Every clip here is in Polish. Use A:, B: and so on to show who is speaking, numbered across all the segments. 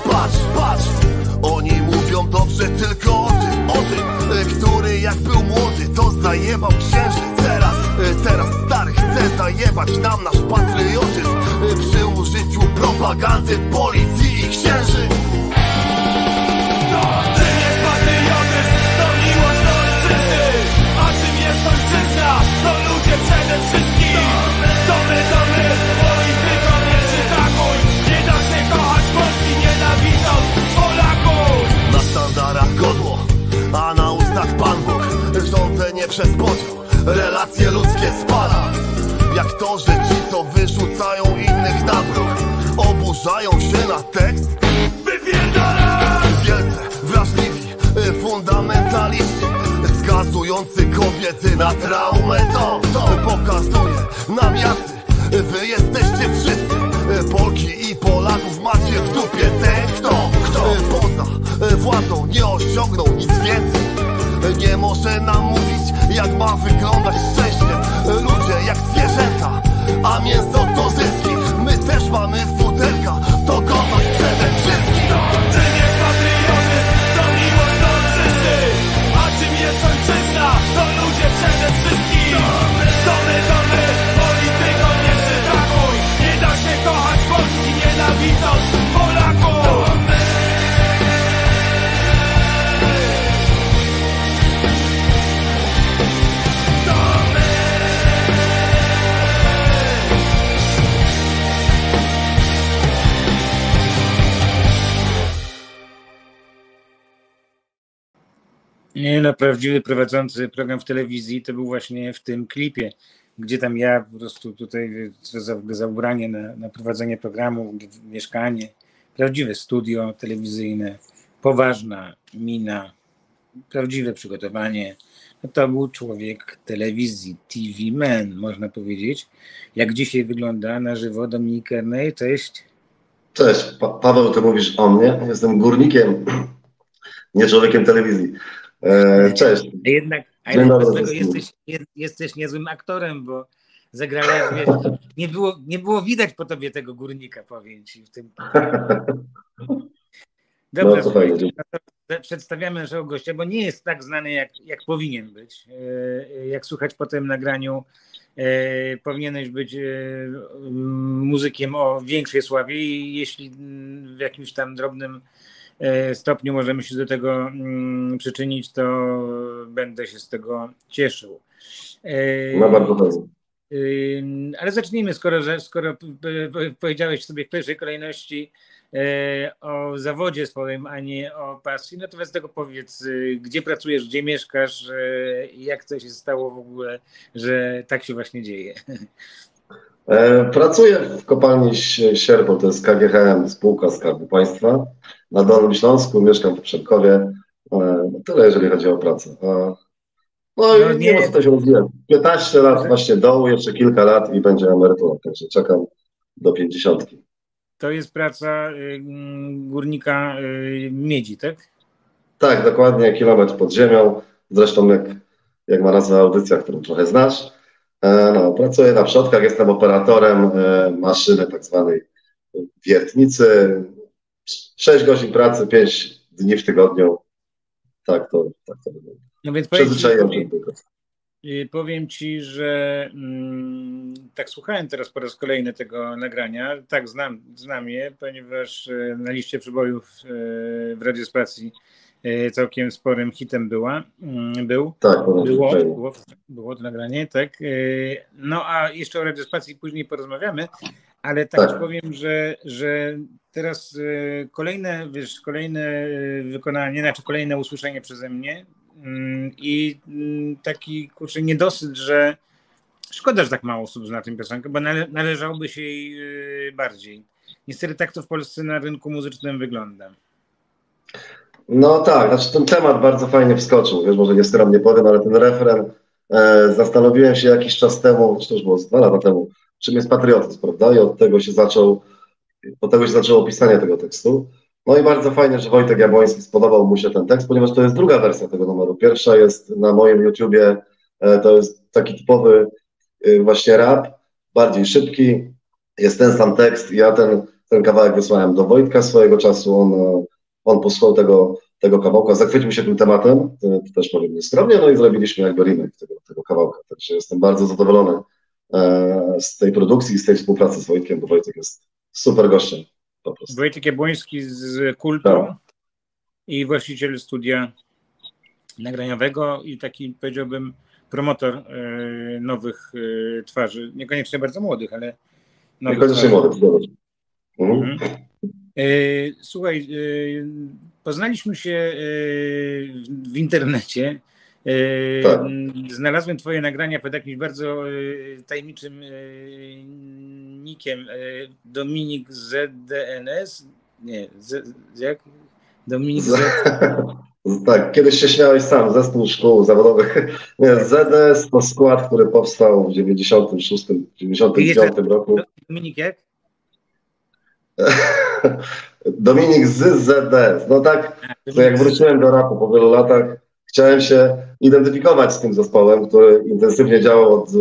A: Patrz, patrz, oni mówią dobrze tylko o tym, o tym Który jak był młody to zajebał księżyc. Teraz, teraz stary chce zajebać nam nasz patriotyzm. Przy użyciu propagandy, policji i księży?
B: To ludzie przede wszystkim
A: przez podział, relacje ludzkie spala Jak to, że ci co wyrzucają innych na bruk. Oburzają się na tekst
B: Wypierdalaj!
A: Wielce wrażliwi y, fundamentaliści Skazujący kobiety na traumę. To, to pokazuje nam jacy Wy jesteście wszyscy y, Polki i Polaków macie w dupie. Ten kto, kto y, poza y, władzą nie osiągnął może nam mówić jak ma wyglądać szczęście. Ludzie jak zwierzęta, a mięso to
C: No, prawdziwy prowadzący program w telewizji to był właśnie w tym klipie, gdzie tam ja po prostu tutaj za, za ubranie na, na prowadzenie programu, mieszkanie, prawdziwe studio telewizyjne, poważna mina, prawdziwe przygotowanie. No to był człowiek telewizji, TV man, można powiedzieć. Jak dzisiaj wygląda na żywo Dominik Ernej, cześć.
D: Cześć, pa Paweł, ty mówisz o mnie. Jestem górnikiem, nie człowiekiem telewizji. E, cześć.
C: A jednak, a jednak jesteś, jest, jesteś niezłym aktorem, bo zagrałeś, wiesz, nie było, nie było widać po tobie tego górnika, powiem ci w tym. Dobra,
D: No to
C: przedstawiamy naszego gościa, bo nie jest tak znany, jak, jak powinien być. E, Jak słuchać po tym nagraniu, e, powinieneś być muzykiem o większej sławie i jeśli w jakimś tam drobnym stopniu możemy się do tego mm, przyczynić, to będę się z tego cieszył. E,
D: No bardzo fajnie.
C: Ym, Ale zacznijmy, skoro, skoro powiedziałeś sobie w pierwszej kolejności e, o zawodzie swoim, a nie o pasji, no to bez tego powiedz, y, gdzie pracujesz, gdzie mieszkasz e, i jak to się stało w ogóle, że tak się właśnie dzieje.
D: E, pracuję w kopalni Sie- Sierpo, to jest KGHM, spółka Skarbu Państwa. Na Dolnym Śląsku, mieszkam w Przemkowie. E, tyle, jeżeli chodzi o pracę. No,
C: No
D: i
C: nie.
D: nie ma co się rozwijać. 15 lat właśnie dołu, jeszcze kilka lat i będzie emerytura, także czekam do 50.
C: To jest praca y, mm, górnika y, miedzi, tak?
D: Tak, dokładnie, kilometr pod ziemią. Zresztą jak, jak ma nazwę audycja, którą trochę znasz. E, no, pracuję na przodkach, jestem operatorem e, maszyny tak zwanej wiertnicy. 6 godzin pracy, 5 dni w tygodniu. Tak to, tak to wygląda.
C: No więc
D: Przyzwyczaiłem się
C: powiem,
D: do
C: y, powiem ci, że mm, tak słuchałem teraz po raz kolejny tego nagrania. Tak, znam, znam je, ponieważ y, na liście przybojów w radiospacji y, całkiem sporym hitem była, mm, był.
D: Tak,
C: Było, było, było to nagranie, tak. Yy, No a jeszcze o radiospacji później porozmawiamy, ale tak,
D: Tak.
C: powiem, że, że teraz yy, kolejne, wiesz, kolejne wykonanie, znaczy kolejne usłyszenie przeze mnie mm, i mm, taki kurczę niedosyt, że szkoda, że tak mało osób zna tę piosenkę, bo nale, należałoby się jej bardziej. Niestety tak to w Polsce na rynku muzycznym wygląda.
D: No tak, znaczy ten temat bardzo fajnie wskoczył, wiesz, może nie skromnie powiem, ale ten refren, e, zastanowiłem się jakiś czas temu, czy to już było dwa lata temu, czym jest patriotyzm, prawda? I od tego się zaczął, od tego się zaczęło pisanie tego tekstu. No i bardzo fajnie, że Wojtek Jabłoński spodobał mu się ten tekst, ponieważ to jest druga wersja tego numeru. Pierwsza jest na moim YouTubie, e, to jest taki typowy e, właśnie rap, bardziej szybki, jest ten sam tekst. Ja ten, ten kawałek wysłałem do Wojtka swojego czasu, on e, on posłuchał tego, tego kawałka, zachwycił się tym tematem, to, też powiem nieskromnie, no i zrobiliśmy jakby remake tego, tego kawałka. Także jestem bardzo zadowolony e, z tej produkcji, z tej współpracy z Wojtkiem, bo Wojtek jest super gościem po prostu.
C: Wojtek Jabłoński z Kultu
D: Tak.
C: i właściciel studia nagraniowego i taki powiedziałbym promotor e, nowych e, twarzy, niekoniecznie bardzo młodych, ale nowych
D: Niekoniecznie
C: twarzy.
D: młody, zgadza się. Mhm.
C: E, Słuchaj, e, poznaliśmy się e, w internecie.
D: Tak.
C: Znalazłem Twoje nagrania pod jakimś bardzo tajemniczym nikiem. Dominik ZDNS? Nie, z, jak? Dominik Z.
D: Tak, kiedyś się śmiałeś sam, zespół szkół zawodowych. Nie, ZDS to skład, który powstał w 96, 99 roku.
C: Dominik jak?
D: Dominik z ZDS. No tak, To jak wróciłem do rapu po wielu latach, chciałem się identyfikować z tym zespołem, który intensywnie działał od e,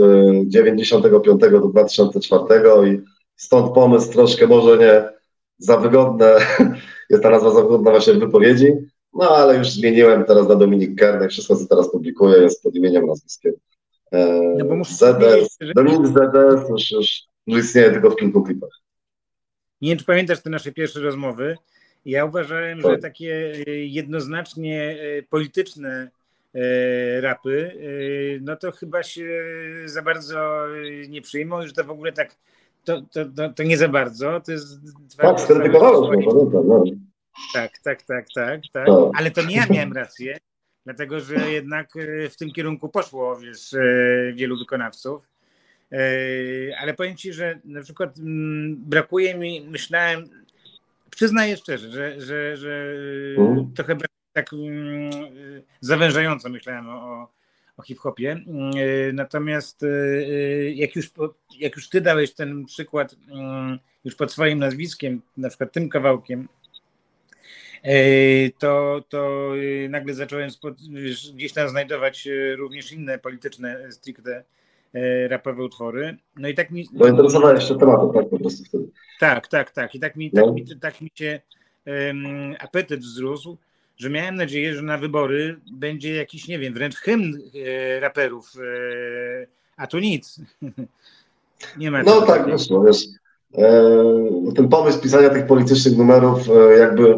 D: 95 do 2004 i stąd pomysł troszkę może nie za wygodne, jest ta nazwa za wygodna właśnie w wypowiedzi, no ale już zmieniłem teraz na Dominik Kernek, wszystko co teraz publikuję jest pod imieniem, nazwiskiem. E,
C: No
D: ZDS, Dominik ZDS już, już, już istnieje tylko w kilku klipach.
C: Nie wiem, czy pamiętasz te nasze pierwsze rozmowy. Ja uważałem, że
D: Tak.
C: takie e, jednoznacznie e, polityczne e, rapy, e, no to chyba się za bardzo e, nie przyjmą, że to w ogóle tak, to, to, to, to nie za bardzo. To jest
D: Tak, skrytykowałeś. No.
C: Tak, tak, tak, tak, tak.
D: Tak.
C: Ale to nie ja miałem rację, dlatego że jednak e, w tym kierunku poszło wiesz, e, wielu wykonawców. E, Ale powiem ci, że na przykład mm, brakuje mi, myślałem, przyznaję szczerze, że, że, że e,
D: Mhm.
C: trochę tak mm, e, zawężająco myślałem o, o hip-hopie. Mm, Natomiast jak już, jak już ty dałeś ten przykład mm, już pod swoim nazwiskiem, na przykład tym kawałkiem, to, to nagle zacząłem spod, gdzieś tam znajdować również inne polityczne, stricte rapowe utwory. No i tak mi.
D: Bo interesowałeś się tematem, tak po prostu wtedy.
C: Tak, tak, tak. I tak mi,
D: No.
C: tak mi, tak mi się em, apetyt wzrósł, że miałem nadzieję, że na wybory będzie jakiś, nie wiem, wręcz hymn e, raperów, e, a tu nic. nie ma
D: No tak
C: takiego.
D: wyszło, wiesz. E, ten pomysł pisania tych politycznych numerów e, jakby,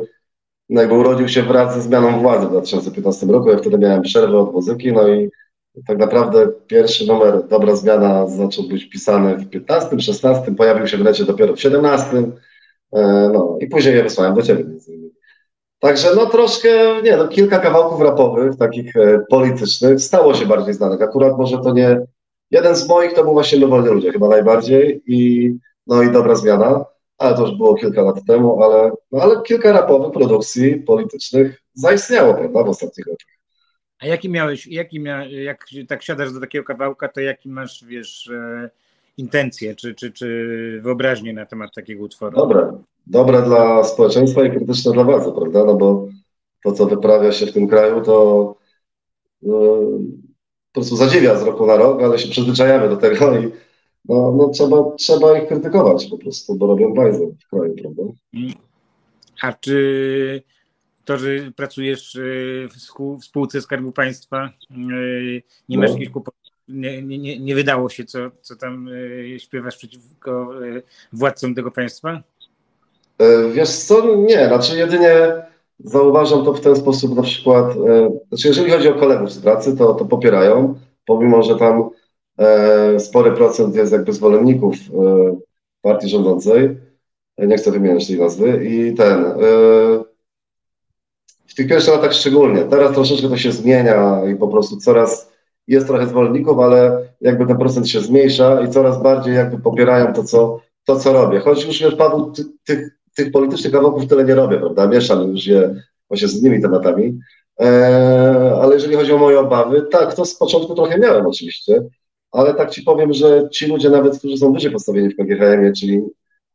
D: no jakby urodził się wraz ze zmianą władzy w 2015 roku. Ja wtedy miałem przerwę od muzyki, no i tak naprawdę pierwszy numer Dobra Zmiana zaczął być pisany w 15, 16, pojawił się w necie dopiero w 17. E, no i później je wysłałem do ciebie między innymi. Także no troszkę, nie no, kilka kawałków rapowych, takich e, politycznych, stało się bardziej znanych. Akurat może to nie, jeden z moich to był właśnie My Wolni Ludzie, chyba najbardziej i no i Dobra Zmiana, ale to już było kilka lat temu, ale, no, ale kilka rapowych produkcji politycznych zaistniało, prawda, w ostatnich latach.
C: A jaki miałeś, jaki mia, jak tak siadasz do takiego kawałka, to jaki masz, wiesz, e, intencje, czy, czy, czy wyobraźnię na temat takiego utworu?
D: Dobre, dobre dla społeczeństwa i krytyczne dla władzy, prawda? No bo to, co wyprawia się w tym kraju, to no, po prostu zadziwia z roku na rok, ale się przyzwyczajamy do tego i no, no trzeba, trzeba ich krytykować po prostu, bo robią bajzę w kraju, prawda?
C: A czy to, że pracujesz y, w spółce Skarbu Państwa, y, nie masz no. kłopotów? Nie, nie, nie wydało się, co, co tam y, śpiewasz przeciwko władcom tego państwa?
D: E, wiesz co, nie, znaczy jedynie zauważam to w ten sposób na przykład, e, znaczy jeżeli chodzi o kolegów z pracy, to, to popierają, pomimo, że tam e, spory procent jest jakby zwolenników partii rządzącej, nie chcę wymieniać tej nazwy, i ten, tych pierwszych latach szczególnie, teraz troszeczkę to się zmienia i po prostu coraz jest trochę zwolenników, ale jakby ten procent się zmniejsza i coraz bardziej jakby popierają to, co, to, co robię. Choć już wiesz, Paweł, ty, tych, tych politycznych kawałków tyle nie robię, prawda? Mieszam już je właśnie z innymi tematami. Eee, ale jeżeli chodzi o moje obawy, tak, to z początku trochę miałem oczywiście, ale tak ci powiem, że ci ludzie nawet, którzy są wyżej postawieni w KGHM, czyli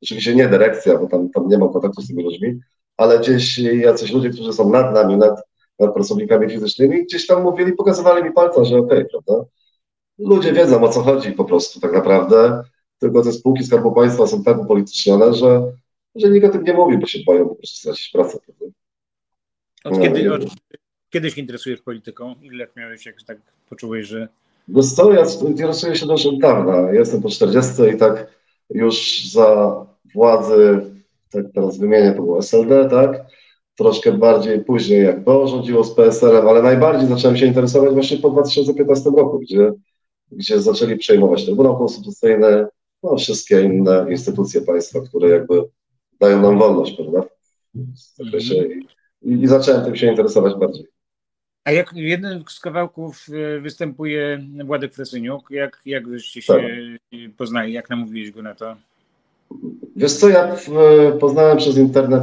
D: oczywiście nie dyrekcja, bo tam, tam nie mam kontaktu z tymi ludźmi, ale gdzieś jacyś ludzie, którzy są nad nami, nad, nad pracownikami fizycznymi, gdzieś tam mówili, pokazywali mi palca, że okej, okay, prawda? Ludzie wiedzą o co chodzi po prostu tak naprawdę, tylko te spółki Skarbu Państwa są tak upolitycznione, że, że nikt o tym nie mówi, bo się boją po prostu stracić pracę. Prawda?
C: Od kiedy, od, kiedy się interesujesz polityką? Ile miałeś, jak tak poczułeś, że...
D: Wiesz co, ja interesuję się dość od dawna. Jestem po 40 i tak już za władzy, tak teraz wymienię, to było SLD, tak? Troszkę bardziej później, jak to rządziło z PSL-em, ale najbardziej zacząłem się interesować właśnie po 2015 roku, gdzie, gdzie zaczęli przejmować Trybunał Konstytucyjny, no wszystkie inne instytucje państwa, które jakby dają nam wolność, prawda? W zakresie -hmm. i, i zacząłem tym się interesować bardziej.
C: A jak w jednym z kawałków e, występuje Władek Fresyniuk, jak, jak żeście się tak. poznali, jak namówiłeś go na to?
D: Wiesz co, ja poznałem przez internet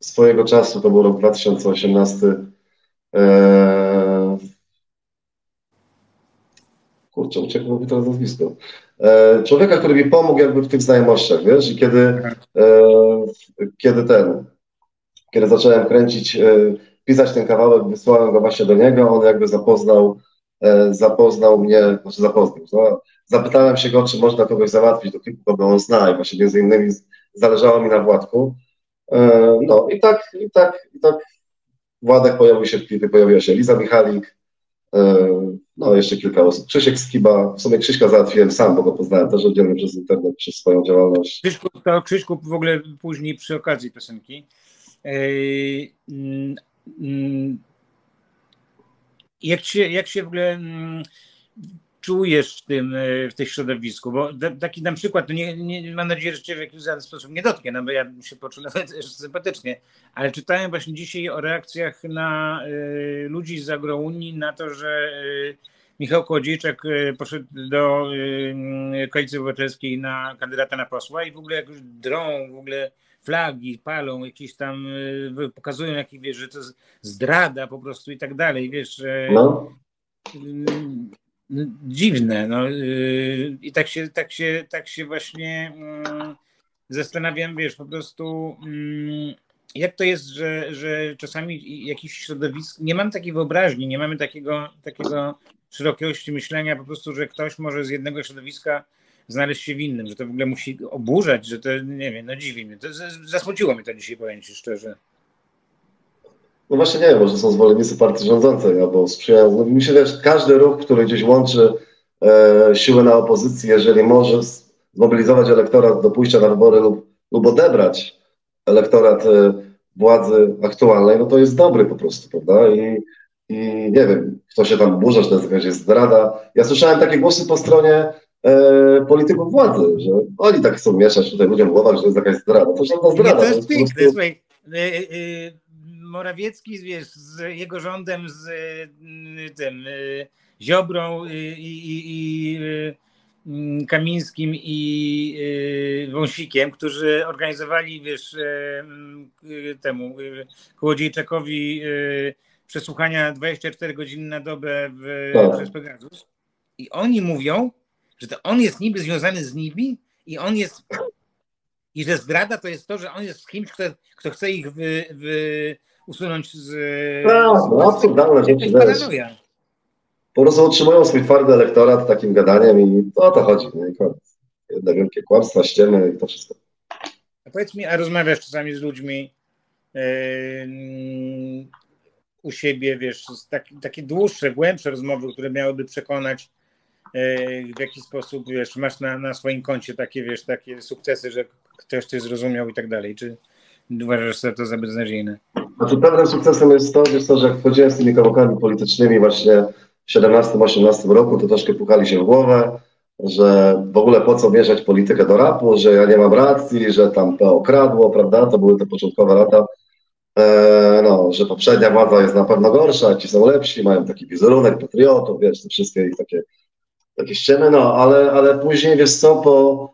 D: swojego czasu, to był rok 2018. Eee... Kurczę, uciekło mi teraz nazwisko. Eee, człowieka, który mi pomógł jakby w tych znajomościach, wiesz, i kiedy, eee, kiedy ten, kiedy zacząłem kręcić, e, pisać ten kawałek, wysłałem go właśnie do niego, on jakby zapoznał, e, zapoznał mnie, znaczy zapoznał, no, Zapytałem się go, czy można kogoś załatwić do klipu, kogo on zna i właśnie między innymi zależało mi na Władku. E, no i tak, i tak, i tak Władek pojawił się w pojawiła się Liza Michalik, e, no jeszcze kilka osób. Krzysiek Skiba, w sumie Krzyśka załatwiłem sam, bo go poznałem też oddzielnie przez internet, przez swoją działalność.
C: Krzyśku, to Krzyśku w ogóle później przy okazji piosenki. Yy, yy, jak się, jak się w ogóle yy, czujesz w tym, e, w tym środowisku? Bo taki na przykład, no nie, nie, mam nadzieję, że cię w jakiś sposób nie dotknie, no bo ja się poczuł nawet sympatycznie, ale czytałem właśnie dzisiaj o reakcjach na y, ludzi z agrounii na to, że y, Michał Kłodziejczak poszedł do y, Koalicji Obywatelskiej na kandydata na posła i w ogóle jakoś drą, w ogóle flagi palą, jakieś tam pokazują, jak, wiesz, że to zdrada po prostu i tak dalej, wiesz. No dziwne. No, yy, I tak się, tak się, tak się właśnie mm, zastanawiam, wiesz, po prostu mm, jak to jest, że, że czasami jakiś środowisk, nie mam takiej wyobraźni, nie mamy takiego, takiego szerokości myślenia, po prostu, że ktoś może z jednego środowiska znaleźć się w innym, że to w ogóle musi oburzać, że to, nie wiem, no dziwi mnie. To zasmuciło mnie to dzisiaj, powiem Ci szczerze.
D: No właśnie nie wiem, może są zwolennicy partii rządzącej albo sprzyjają. No mi się wiesz, każdy ruch, który gdzieś łączy e, siłę na opozycji, jeżeli może zmobilizować elektorat do pójścia na wybory lub, lub odebrać elektorat e, władzy aktualnej, no to jest dobry po prostu, prawda? I, i nie wiem, kto się tam burza, czy to jest jakaś zdrada. Ja słyszałem takie głosy po stronie e, polityków władzy, że oni tak chcą mieszać tutaj ludziom w głowach, że to jest jakaś zdrada. To żadna zdrada.
C: To jest piękne, prostu... Morawiecki wiesz, z jego rządem, z y, tym y, Ziobrą y, i, i, i Kamińskim i Wąsikiem, którzy organizowali, wiesz, temu Kołodziejczakowi przesłuchania 24 godziny na dobę w,
D: Tak.
C: przez Pegasus i oni mówią, że to on jest niby związany z nimi i on jest i że zdrada to jest to, że on jest z kimś, kto, kto chce ich wy, wy, usunąć z... Z
D: no, absurdalne
C: To
D: rzeczy. Po prostu utrzymują swój twardy elektorat takim gadaniem i to o to chodzi. No i koniec. Jedne wielkie kłamstwa, ściemy i to wszystko.
C: A powiedz mi, a rozmawiasz czasami z ludźmi yy, u siebie, wiesz, tak, takie dłuższe, głębsze rozmowy, które miałyby przekonać w jaki sposób, wiesz, masz na, na swoim koncie takie, wiesz, takie sukcesy, że ktoś cię zrozumiał i tak dalej. Czy uważasz że to za beznadziejne?
D: Znaczy pewnym sukcesem jest to, wiesz co, że jak wchodziłem z tymi kawałkami politycznymi właśnie w 17-18 roku, to troszkę pukali się w głowę, że w ogóle po co mieszać politykę do rapu, że ja nie mam racji, że tam PO kradło, prawda, to były te początkowe lata, e, no, że poprzednia władza jest na pewno gorsza, ci są lepsi, mają taki wizerunek patriotów, wiesz, te wszystkie ich takie, takie ściemy, no, ale, ale później, wiesz co, po,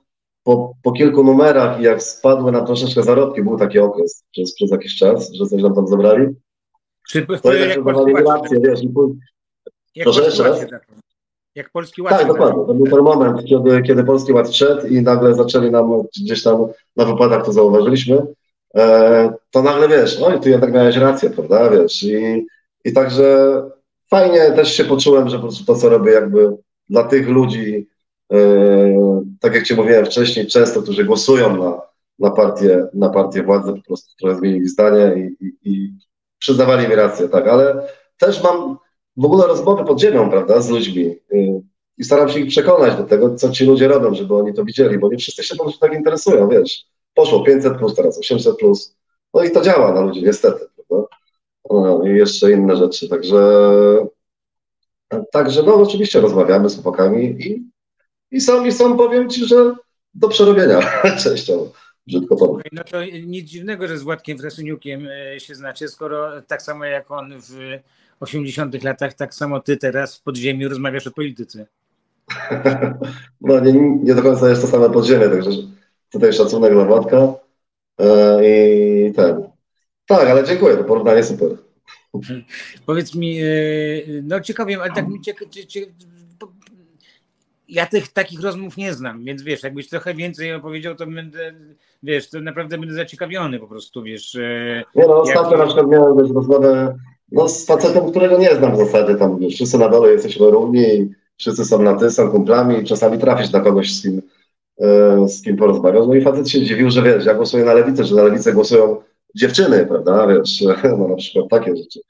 D: po, po kilku numerach i jak spadły na troszeczkę zarobki, był taki okres przez, przez jakiś czas, że coś nam tam zabrali,
C: Czy
D: to
C: jak,
D: jednak
C: polski ład,
D: wiesz, i pój-
C: jak polski ład się zaczął? Jak polski ład
D: tak, dokładnie, to był ten moment, kiedy, kiedy Polski Ład wszedł i nagle zaczęli nam gdzieś tam na wypadach to zauważyliśmy, e, to nagle wiesz, oj, ty jednak miałeś rację, prawda, wiesz, i, i także fajnie też się poczułem, że po prostu to, co robię jakby dla tych ludzi, tak jak ci mówiłem wcześniej, często, którzy głosują na, na partię, na partię władzy, po prostu trochę zmienili zdanie i, i, i przyznawali mi rację, tak, ale też mam w ogóle rozmowy pod ziemią, prawda, z ludźmi y, i staram się ich przekonać do tego, co ci ludzie robią, żeby oni to widzieli, bo nie wszyscy się może tak interesują, wiesz. Poszło 500 plus, teraz 800 plus, no i to działa na ludzi, niestety, prawda. No, I jeszcze inne rzeczy, także także no oczywiście rozmawiamy z chłopakami i, i są, i są, powiem ci, że do przerobienia częściowo, brzydko powiem.
C: No to nic dziwnego, że z Władkiem Frasyniukiem e, się znacie, skoro tak samo jak on w 80 latach, tak samo ty teraz w podziemiu rozmawiasz o polityce.
D: No nie, nie do końca jest to same podziemie, także tutaj szacunek dla Władka e, i ten. Tak, ale dziękuję, to porównanie super.
C: Powiedz mi, e, no ciekawie, ale tak mi cieka, cie, cie, po- ja tych takich rozmów nie znam, więc wiesz, jakbyś trochę więcej opowiedział, to będę, wiesz, to naprawdę będę zaciekawiony po prostu, wiesz. e,
D: Nie no,
C: Jak-
D: ostatnio na przykład miałem wiesz, rozmowę no, z facetem, którego nie znam w zasadzie, tam wiesz, wszyscy na dole jesteśmy równi wszyscy są na ty, są kumplami i czasami trafisz na kogoś, z kim, e, z kim porozmawiasz. No i facet się dziwił, że wiesz, ja głosuję na lewicę, że na lewicę głosują dziewczyny, prawda, wiesz, no na przykład takie rzeczy.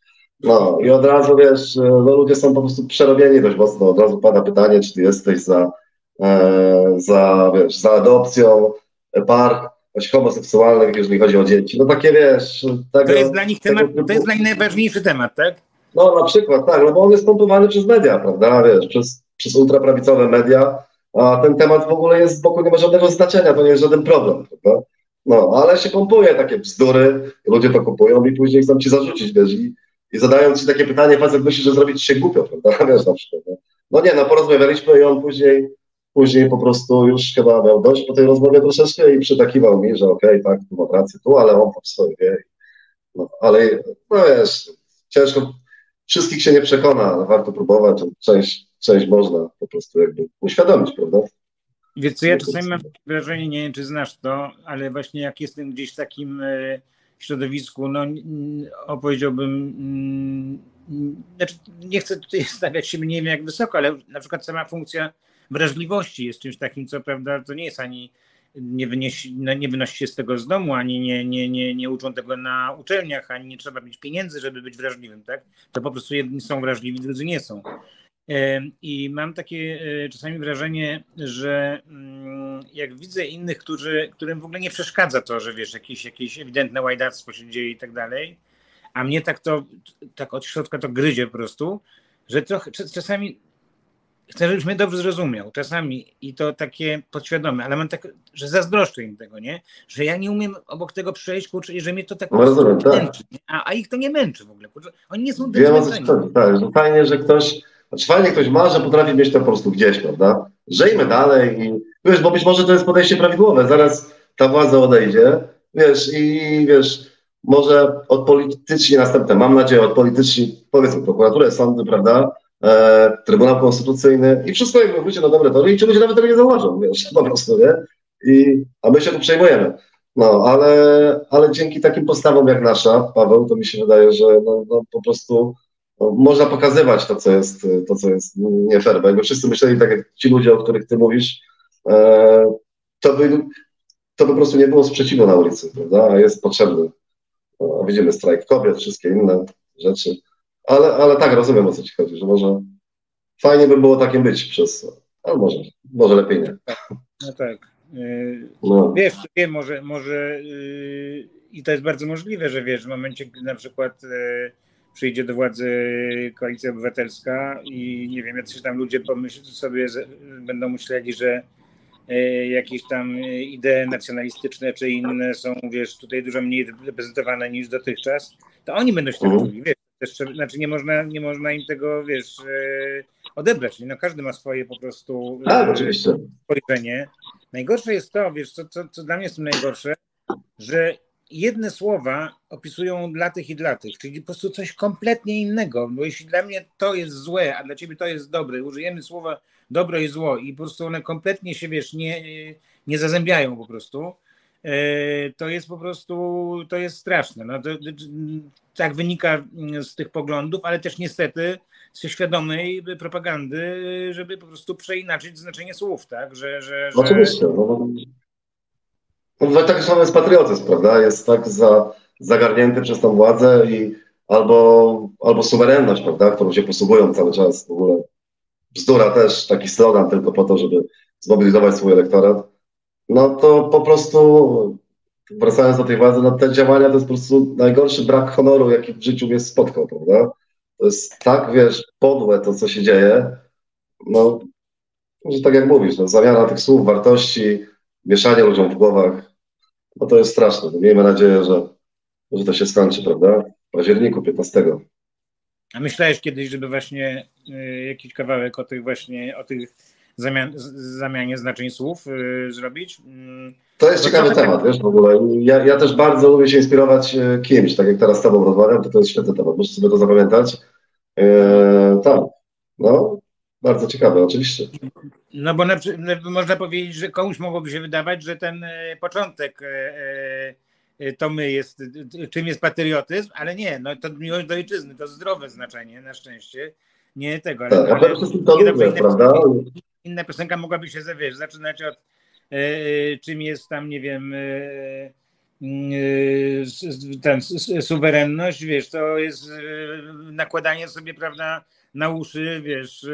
D: No i od razu, wiesz, no ludzie są po prostu przerobieni dość mocno, od razu pada pytanie, czy ty jesteś za, e, za, wiesz, za adopcją par homoseksualnych, jeżeli chodzi o dzieci. No takie, wiesz, tego,
C: To jest dla nich temat,
D: typu-
C: to jest dla nich najważniejszy temat, tak?
D: no na przykład, tak, no bo on jest pompowany przez media, prawda, wiesz, przez, przez ultraprawicowe media, a ten temat w ogóle jest z boku, nie ma żadnego znaczenia, to nie jest żaden problem, prawda? No, ale się pompuje takie bzdury, ludzie to kupują i później chcą ci zarzucić, wiesz, i, i zadają ci takie pytanie, facet myśli, że zrobić się głupio, prawda, wiesz, na przykład, no. no nie, no porozmawialiśmy i on później, później po prostu już chyba miał dość po tej rozmowie troszeczkę i przytakiwał mi, że okej, tak, tu mam rację, tu, ale on po prostu wie, no, ale, no wiesz, ciężko, wszystkich się nie przekona, ale warto próbować, część, część można po prostu jakby uświadomić, prawda?
C: Wiesz co, ja czasami mam wrażenie, nie wiem czy znasz to, ale właśnie jak jestem gdzieś w takim e, środowisku, no opowiedziałbym, mm, znaczy nie chcę tutaj stawiać się nie wiem jak wysoko, ale na przykład sama funkcja wrażliwości jest czymś takim, co prawda to nie jest ani nie, wynieś, no, nie wynosi się z tego z domu, ani nie, nie, nie, nie uczą tego na uczelniach, ani nie trzeba mieć pieniędzy, żeby być wrażliwym, tak? To po prostu jedni są wrażliwi, drudzy nie są. I mam takie e, czasami wrażenie, że mm, jak widzę innych, którzy, którym w ogóle nie przeszkadza to, że wiesz, jakieś, jakieś ewidentne łajdactwo się dzieje i tak dalej, a mnie tak to, tak od środka to gryzie po prostu, że trochę czas- czasami chcę, żebyś mnie dobrze zrozumiał, czasami i to takie podświadome, ale mam tak, że zazdroszczę im tego, nie? Że ja nie umiem obok tego przejść, kurczę, i że mnie to tak
D: No rozumiem, tak.
C: męczy, a, a ich to nie męczy w ogóle, kurczę. Oni nie są
D: Wiem tak, że fajnie, że ktoś, znaczy fajnie ktoś ma, że potrafi mieć to po prostu gdzieś, prawda? Żyjmy dalej i wiesz, bo być może to jest podejście prawidłowe, zaraz ta władza odejdzie, wiesz, i wiesz, może odpolitycznie następne, mam nadzieję, odpolityczni, powiedzmy, prokuraturę, sądy, prawda, e, Trybunał Konstytucyjny i wszystko jakby wróci na dobre tory i ci ludzie nawet tego nie zauważą, wiesz, po prostu, nie? I, a my się tu przejmujemy. No, ale, ale dzięki takim postawom jak nasza, Paweł, to mi się wydaje, że no, no po prostu można pokazywać to, co jest, to, co jest nie fair, bo jakby wszyscy myśleli tak jak ci ludzie, o których ty mówisz, e, to by, to by po prostu nie było sprzeciwu na ulicy, prawda, a jest potrzebny. No, widzimy strajk kobiet, wszystkie inne rzeczy, ale, ale tak, rozumiem o co ci chodzi, że może fajnie by było takim być przez, ale może, może lepiej nie.
C: No tak. Yy, no. Wiesz, wiem, może, może yy, i to jest bardzo możliwe, że wiesz, w momencie, gdy na przykład yy, przyjdzie do władzy koalicja obywatelska i nie wiem, jacyś tam ludzie pomyśl, sobie będą myśleli, że jakieś tam idee nacjonalistyczne czy inne są, wiesz, tutaj dużo mniej reprezentowane niż dotychczas, to oni będą się mhm. czuli, wiesz, też, znaczy nie można, nie można im tego, wiesz, odebrać. No każdy ma swoje po prostu
D: tak, oczywiście.
C: spojrzenie. Najgorsze jest to, wiesz, co, co, co dla mnie jest najgorsze, że jedne słowa opisują dla tych i dla tych, czyli po prostu coś kompletnie innego, bo jeśli dla mnie to jest złe, a dla ciebie to jest dobre, użyjemy słowa dobro i zło i po prostu one kompletnie się, wiesz, nie, nie zazębiają po prostu, e, to jest po prostu, to jest straszne. No to, tak wynika z tych poglądów, ale też niestety ze świadomej propagandy, żeby po prostu przeinaczyć znaczenie słów, tak? Że, że, że...
D: Oczywiście. No, no, tak samo jest patriotyzm, prawda? Jest tak za, zagarnięty przez tą władzę i albo, albo suwerenność, prawda? Którą się posługują cały czas w ogóle. Bzdura też, taki slogan tylko po to, żeby zmobilizować swój elektorat. No to po prostu wracając do tej władzy, no te działania to jest po prostu najgorszy brak honoru, jaki w życiu mnie spotkał, prawda? To jest tak, wiesz, podłe to, co się dzieje, no, że tak jak mówisz, no, zamiana tych słów, wartości, mieszanie ludziom w głowach, no to jest straszne. No, miejmy nadzieję, że, że to się skończy, prawda? W październiku 15.
C: A myślałeś kiedyś, żeby właśnie y, jakiś kawałek o tych właśnie, o tych zamian, zamianie znaczeń słów y, zrobić?
D: Mm, to jest ciekawy temat, wiesz, w ogóle. Ja, ja też bardzo lubię się inspirować e, kimś, tak jak teraz z tobą rozmawiam, to to jest świetny temat, muszę sobie to zapamiętać. E, tak, no, bardzo ciekawe, oczywiście.
C: No bo na, można powiedzieć, że komuś mogłoby się wydawać, że ten e, początek to my jest, czym jest patriotyzm, ale nie, no to miłość do ojczyzny, to zdrowe znaczenie, na szczęście, nie tego. Ale,
D: tak, ale, ale to lubię, prawda?
C: Inna piosenka mogłaby się, wiesz, zaczynać od E, e, czym jest tam, nie wiem, e, ten, suwerenność, wiesz, to jest nakładanie sobie, prawda, na uszy, wiesz,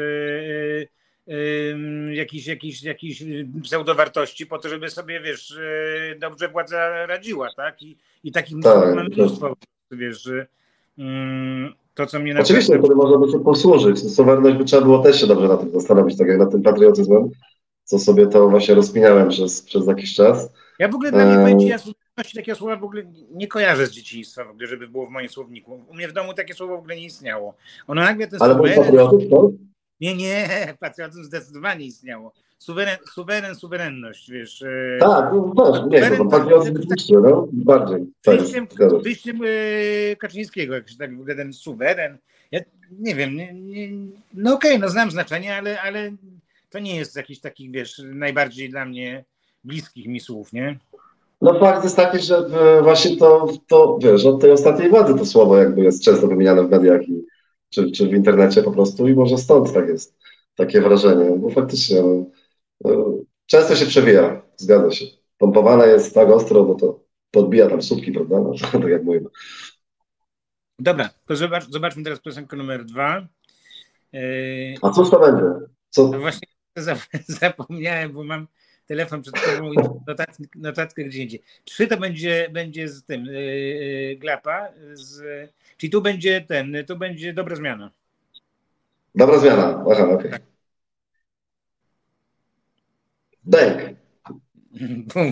C: jakiś, jakiś, jakiś pseudowartości po to, żeby sobie, wiesz, dobrze władza radziła, tak? I, i takich tak, mamy mnóstwo, wiesz, że to, co mnie
D: na Oczywiście, wtedy można by się posłużyć. Suwerenność by trzeba było też się dobrze na tym zastanowić, tak jak nad tym patriotyzmem co sobie to właśnie rozpinałem przez, przez jakiś czas.
C: Ja w ogóle dla mnie powiem ja takiego słowa w ogóle nie kojarzę z dzieciństwa w ogóle, żeby było w moim słowniku. U mnie w domu takie słowo w ogóle nie istniało. Ono nagle ten
D: Ale patriotyzm?
C: Nie, nie, patriotyzm zdecydowanie istniało. Suweren, suweren suwerenność, wiesz.
D: E, tak, no też, nie, to patriotyzm tak, no, bardziej.
C: Wyjściem, wyjściem e, Kaczyńskiego, jakiś tak ten suweren. Ja nie wiem, nie, nie, no okej, okay, no znam znaczenie, ale, ale to nie jest jakiś takich, wiesz, najbardziej dla mnie bliskich mi słów, nie?
D: No fakt jest taki, że e, właśnie to, to wiesz, od tej ostatniej władzy to słowo jakby jest często wymieniane w mediach i, czy, czy w internecie po prostu i może stąd tak jest takie wrażenie, bo faktycznie no, no, często się przewija, zgadza się. Pompowane jest tak ostro, bo to podbija tam słupki, prawda? No, tak jak mówimy.
C: Dobra, to zobacz, zobaczmy teraz piosenkę numer dwa.
D: A cóż to będzie? Co?
C: No właśnie zapomniałem, bo mam telefon przed sobą i notatkę, notatkę gdzie indziej. Trzy to będzie, będzie z tym yy, Glapa, z, czyli tu będzie ten, tu będzie dobra zmiana.
D: Dobra zmiana, aha, okej. Okay. Tak. Bęk.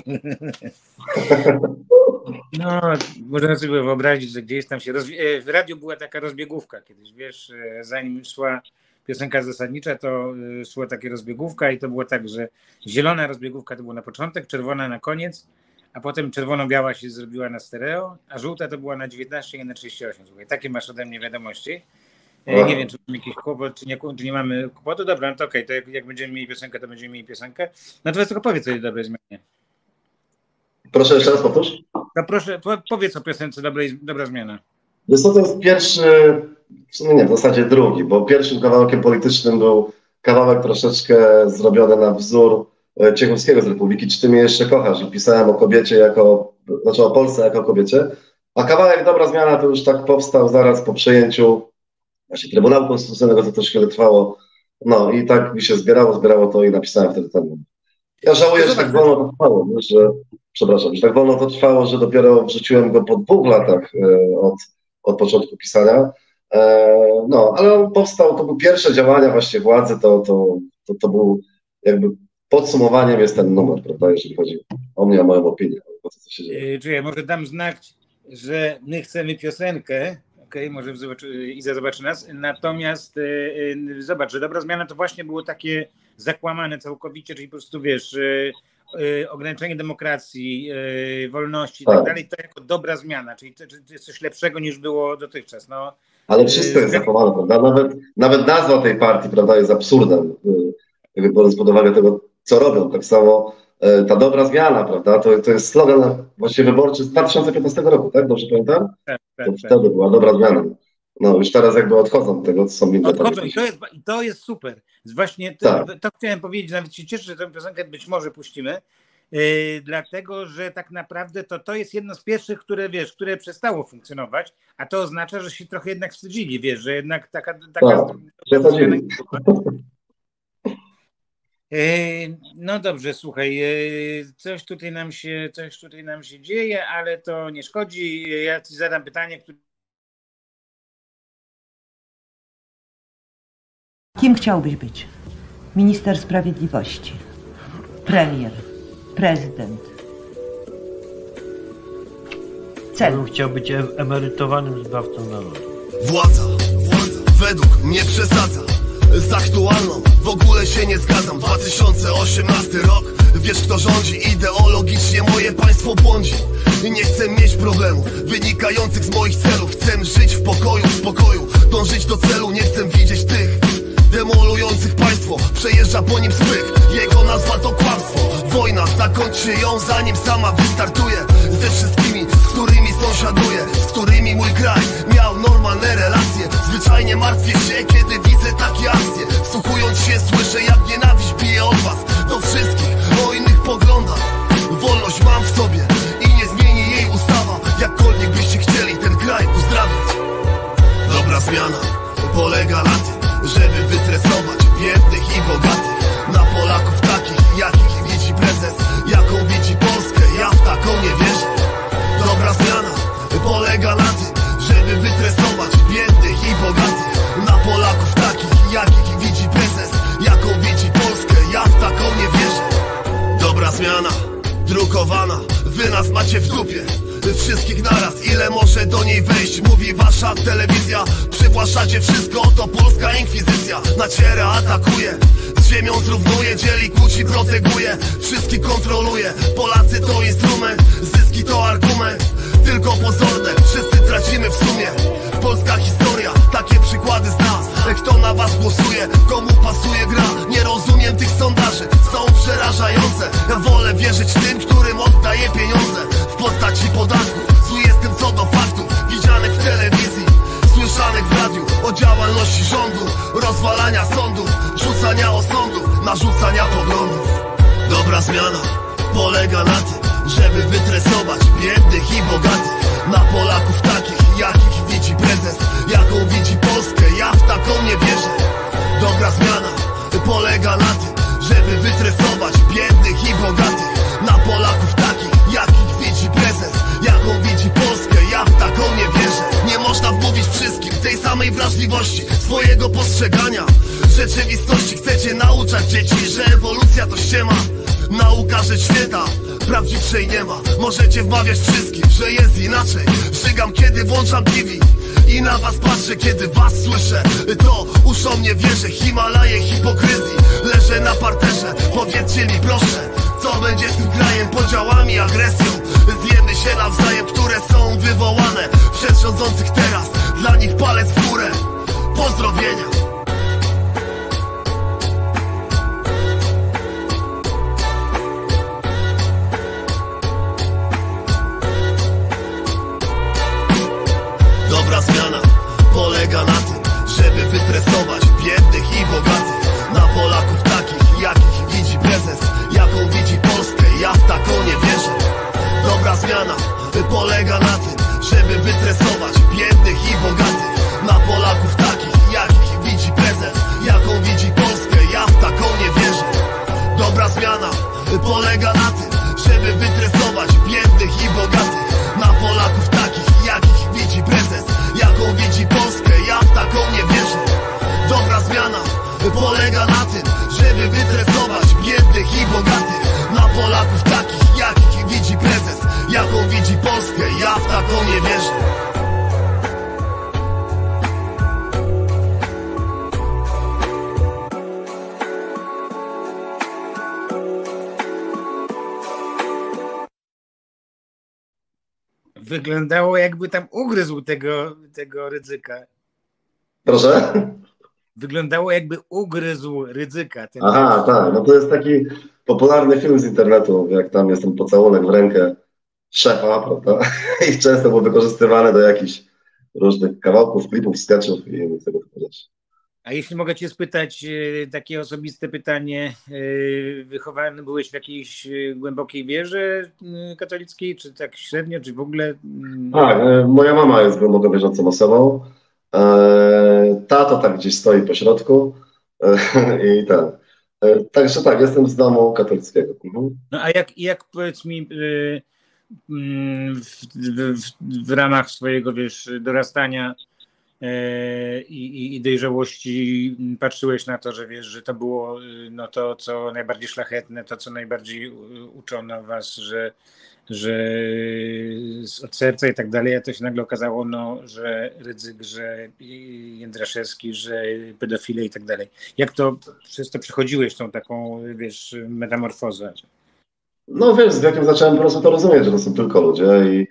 C: No, można sobie wyobrazić, że gdzieś tam się rozwi- w radiu była taka rozbiegówka kiedyś, wiesz, zanim szła piosenka zasadnicza, to y, szło takie rozbiegówka i to było tak, że zielona rozbiegówka to było na początek, czerwona na koniec, a potem czerwono-biała się zrobiła na stereo, a żółta to była na 19 i na 38. Słuchaj, takie masz ode mnie wiadomości. E, nie wiem, czy mamy jakiś kłopot, czy nie, czy nie mamy kłopotu. Dobra, no to okej, okay, to jak, jak, będziemy mieli piosenkę, to będziemy mieli piosenkę. Natomiast tylko powiedz coś dobrej zmianie.
D: Proszę jeszcze raz powtórz.
C: No proszę, powiedz o piosence dobrej, Dobra Zmiana.
D: Wiesz co, to jest pierwszy, w sumie nie, w zasadzie drugi, bo pierwszym kawałkiem politycznym był kawałek troszeczkę zrobiony na wzór e, Ciechowskiego z Republiki, czy ty mnie jeszcze kochasz? I pisałem o kobiecie jako, znaczy o Polsce jako kobiecie. A kawałek Dobra Zmiana to już tak powstał zaraz po przejęciu właśnie Trybunału Konstytucyjnego, to też chwilę trwało. No i tak mi się zbierało, zbierało to i napisałem wtedy ten. Ja żałuję, że tak wolno to trwało, że, przepraszam, że tak wolno to trwało, że dopiero wrzuciłem go po dwóch latach e, od, od początku pisania. E, no, ale on powstał, to były pierwsze działania właśnie władzy, to, to, to, to był jakby podsumowaniem jest ten numer, prawda, jeżeli chodzi o mnie, o moją opinię, o to, co się dzieje.
C: E, Czuję, może dam znak, że my chcemy piosenkę, okej, okay, może Iza zobaczy nas, natomiast yy, zobacz, że dobra zmiana to właśnie było takie zakłamane całkowicie, czyli po prostu wiesz, yy, ograniczenie demokracji, wolności i tak, tak dalej, to jako dobra zmiana, czyli to, to, jest coś lepszego niż było dotychczas. No,
D: Ale wszystko jest zachowane, prawda? Nawet, nawet nazwa tej partii, prawda, jest absurdem, biorąc pod uwagę tego, co robią. Tak samo E, ta dobra zmiana, prawda? To, to jest slogan właśnie wyborczy z 2015 roku, tak? Dobrze pamiętam? Tak, tak, to tak. Wtedy była dobra zmiana. No już teraz jakby odchodzą od tego, co są inne.
C: Odchodzą to jest, to jest super. Właśnie to, tak. to chciałem powiedzieć, nawet się cieszę, że tę piosenkę być może puścimy, yy, dlatego, że tak naprawdę to, to jest jedno z pierwszych, które wiesz, które przestało funkcjonować, a to oznacza, że się trochę jednak wstydzili, wiesz, że jednak taka, taka
D: tak,
C: E, no dobrze, słuchaj, e, coś tutaj nam się, coś tutaj nam się dzieje, ale to nie szkodzi. Ja ci zadam pytanie, które
E: Kim chciałbyś być? Minister Sprawiedliwości, premier, prezydent.
F: Ja bym chciał być emerytowanym zbawcą narodu.
A: Władza, władza, według mnie przesadza. Z aktualną W ogóle się nie zgadzam. 2018 rok Wiesz kto rządzi. Ideologicznie moje państwo błądzi. Nie chcę mieć problemów Wynikających z moich celów. Chcę żyć w pokoju, w spokoju. Dążyć do celu, nie chcę widzieć tych Demolujących państwo. Przejeżdża po nim spyk Jego nazwa to kłamstwo. Wojna, zakończy ją zanim sama wystartuje. Ze wszystkimi, z którymi sąsiaduję Z którymi mój kraj miał normalne relacje. Zwyczajnie martwię się, kiedy widzę takie akcje. Wsłuchując się, słyszę jak nienawiść bije od was. Do wszystkich o innych poglądach. Wolność mam w sobie i nie zmieni jej ustawa. Jakkolwiek byście chcieli ten kraj uzdrawiać. Dobra zmiana polega na tym, żeby wytresować biednych i bogatych. Na Polaków takich, jakich widzi prezes Jaką widzi Polskę, ja w taką nie wierzę. Dobra zmiana polega na tym, żeby wytresować biednych i bogatych. Na Polaków takich, jakich widzi prezes Jaką widzi Polskę, ja w taką nie wierzę. Dobra zmiana, drukowana Wy nas macie w dupie Wszystkich naraz, ile może do niej wejść Mówi wasza telewizja. Przywłaszczacie wszystko, to polska inkwizycja. Naciera, atakuje Z ziemią zrównuje, dzieli, kłóci, proteguje. Wszystkich kontroluje Polacy to instrument, zyski to argument. Tylko pozorne, wszyscy tracimy w sumie. Polska historia, takie przykłady z nas Kto na was głosuje, komu pasuje gra. Nie rozumiem tych sondaży, są przerażające. Ja wolę wierzyć tym, którym oddaję pieniądze. W postaci podatku, zły jestem co do faktów Widzianych w telewizji, słyszanych w radiu. O działalności rządu, rozwalania sądów Rzucania osądów, narzucania poglądów. Dobra zmiana polega na tym żeby wytresować biednych i bogatych. Na Polaków takich, jakich widzi prezes Jaką widzi Polskę, ja w taką nie wierzę. Dobra zmiana polega na tym Żeby wytresować biednych i bogatych. Na Polaków takich, jakich widzi prezes Jaką widzi Polskę, ja w taką nie wierzę tej samej wrażliwości Swojego postrzegania. Rzeczywistości Chcecie nauczać dzieci, że ewolucja to ściema. Nauka, że święta prawdziwszej nie ma. Możecie wmawiać wszystkim, że jest inaczej. Żygam kiedy włączam TV i na was patrzę, kiedy was słyszę. To uszom nie wierzę, Himalaje hipokryzji. Leżę na parterze, powiedzcie mi proszę Co będzie z tym krajem, podziałami, agresją. Się nawzajem, które są wywołane Przez rządzących teraz, dla nich palec w górę. Pozdrowienia. Dobra zmiana polega na tym, żeby wytresować biednych i bogatych. Na Polaków takich, jakich widzi prezes Jaką widzi Polskę, ja w taką nie wierzę. Dobra zmiana polega na tym, żeby wytresować biednych i bogatych. Na Polaków takich, jakich widzi prezes Jaką widzi Polskę, ja w taką nie wierzę. Dobra zmiana polega na tym, żeby wytresować biednych i bogatych. Na Polaków takich, jakich widzi prezes Jaką widzi Polskę, ja w taką nie wierzę. Dobra zmiana polega na tym, żeby wytresować biednych i bogatych. Na Polaków takich, jakich widzi prezes Jaką widzi Polskę, ja w taką nie wierzę
C: Wyglądało jakby tam ugryzł tego, tego ryzyka.
D: Proszę?
C: Wyglądało jakby ugryzł ryzyka. Ten
D: Aha, tak. No to jest taki popularny film z internetu, jak tam jest ten pocałunek w rękę szefa, prawda? I często był wykorzystywany do jakichś różnych kawałków, klipów, sketchów i tego typu rzeczy.
C: A jeśli mogę Cię spytać, e, takie osobiste pytanie, e, wychowany byłeś w jakiejś e, głębokiej wierze katolickiej, czy tak średnio, czy w ogóle? mm,
D: Tak, moja mama jest głęboko wierzącą osobą. E, Tato tak gdzieś stoi po środku e, i. E, Także tak, jestem z domu katolickiego. Mhm.
C: No a jak, jak powiedz mi, y, w, w, w ramach swojego, wiesz, dorastania e, i, i- dojrzałości mm, patrzyłeś na to, że wiesz, że to było y, no to, co najbardziej szlachetne, to, co najbardziej uczono was, że, że od serca i tak dalej, a to się nagle okazało, no, że Rydzyk, że Jędraszewski, że pedofile i tak dalej. Jak to, przez to przechodziłeś tą taką, wiesz, metamorfozę?
D: No wiesz, z wiekiem zacząłem po prostu to rozumieć, że to są tylko ludzie i,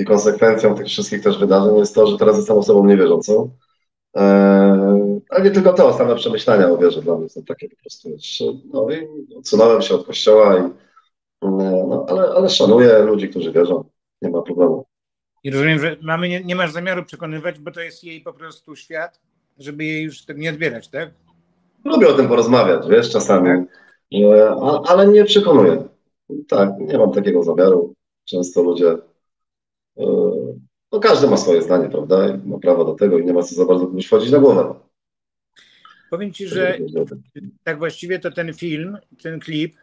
D: i konsekwencją tych wszystkich też wydarzeń jest to, że teraz jestem osobą niewierzącą. Eee, ale nie tylko to, same przemyślenia o wierze dla mnie są takie po prostu, no i odsunąłem się od kościoła, i, e, no, ale, ale szanuję ludzi, którzy wierzą, nie ma problemu.
C: I rozumiem, że mamy nie, nie masz zamiaru przekonywać, bo to jest jej po prostu świat, żeby jej już nie odbierać, tak?
D: Lubię o tym porozmawiać, wiesz, czasami, ale nie przekonuję. Tak, nie mam takiego zamiaru. Często ludzie, e, no każdy ma swoje zdanie, prawda, i ma prawo do tego i nie ma co za bardzo komuś wchodzić na głowę.
C: Powiem ci, że tak właściwie to ten film, ten klip,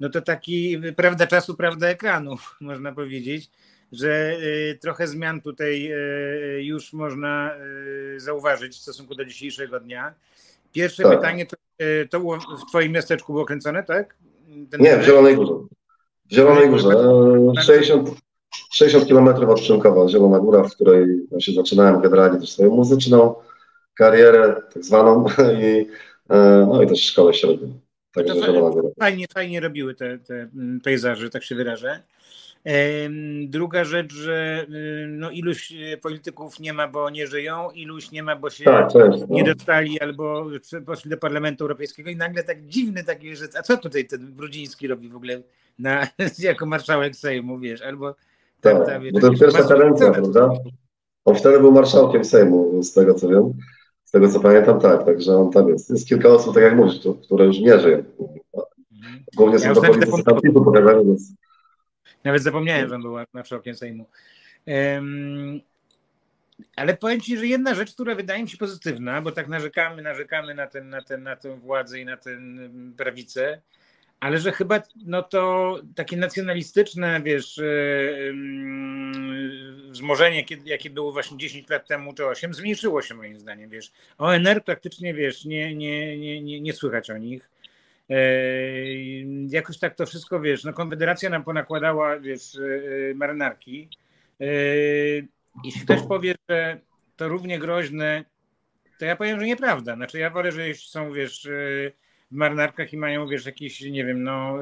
C: no to taki prawda czasu, prawda ekranu, można powiedzieć, że y, trochę zmian tutaj y, już można zauważyć w stosunku do dzisiejszego dnia. Pierwsze
D: Tak.
C: pytanie, to, to w twoim miasteczku było kręcone, tak?
D: Nie, w Zielonej Górze. W Zielonej Górze. e, 60, 60 kilometrów od Przemkowa, Zielona Góra, w której właśnie zaczynałem generalnie też swoją muzyczną karierę, tak zwaną, i, e, no i też szkołę średnią. Także Zielona Góra.
C: Fajnie, fajnie robiły te, te mm, pejzaże, tak się wyrażę. Druga rzecz, że no, iluś y, polityków nie ma, bo nie żyją, iluś nie ma, bo się
D: Tak, jest.
C: nie
D: No.
C: dostali albo poszli do Parlamentu Europejskiego i nagle tak dziwny taki, że a co tutaj ten Brudziński robi w ogóle na, jako marszałek Sejmu, wiesz, albo tam,
D: Tak,
C: tam,
D: bo to pierwsza kadencja, prawda? On wtedy był marszałkiem Sejmu, z tego co wiem. Z tego co pamiętam, tak, także on tam jest. Jest kilka osób, tak jak mówisz, które już nie żyją.
C: Mhm.
D: Głównie
C: Ja
D: są
C: już
D: to politycy tam typu więc
C: Nawet zapomniałem, że on był marszałkiem Sejmu. Em, ale powiem Ci, że jedna rzecz, która wydaje mi się pozytywna, bo tak narzekamy, narzekamy na, ten, na, ten, na tę władzę i na tę prawicę, ale że chyba no to takie nacjonalistyczne, wiesz, e, wzmożenie, jakie było właśnie 10 lat temu czy 8, zmniejszyło się moim zdaniem, wiesz. ONR praktycznie, wiesz, nie, nie, nie, nie, nie słychać o nich. E, jakoś tak to wszystko, wiesz, no Konfederacja nam ponakładała, wiesz, e, marynarki. E, jeśli ktoś powie, że to równie groźne, to ja powiem, że nieprawda. Znaczy ja wolę, że jeśli są, wiesz, w marynarkach i mają, wiesz, jakieś, nie wiem, no,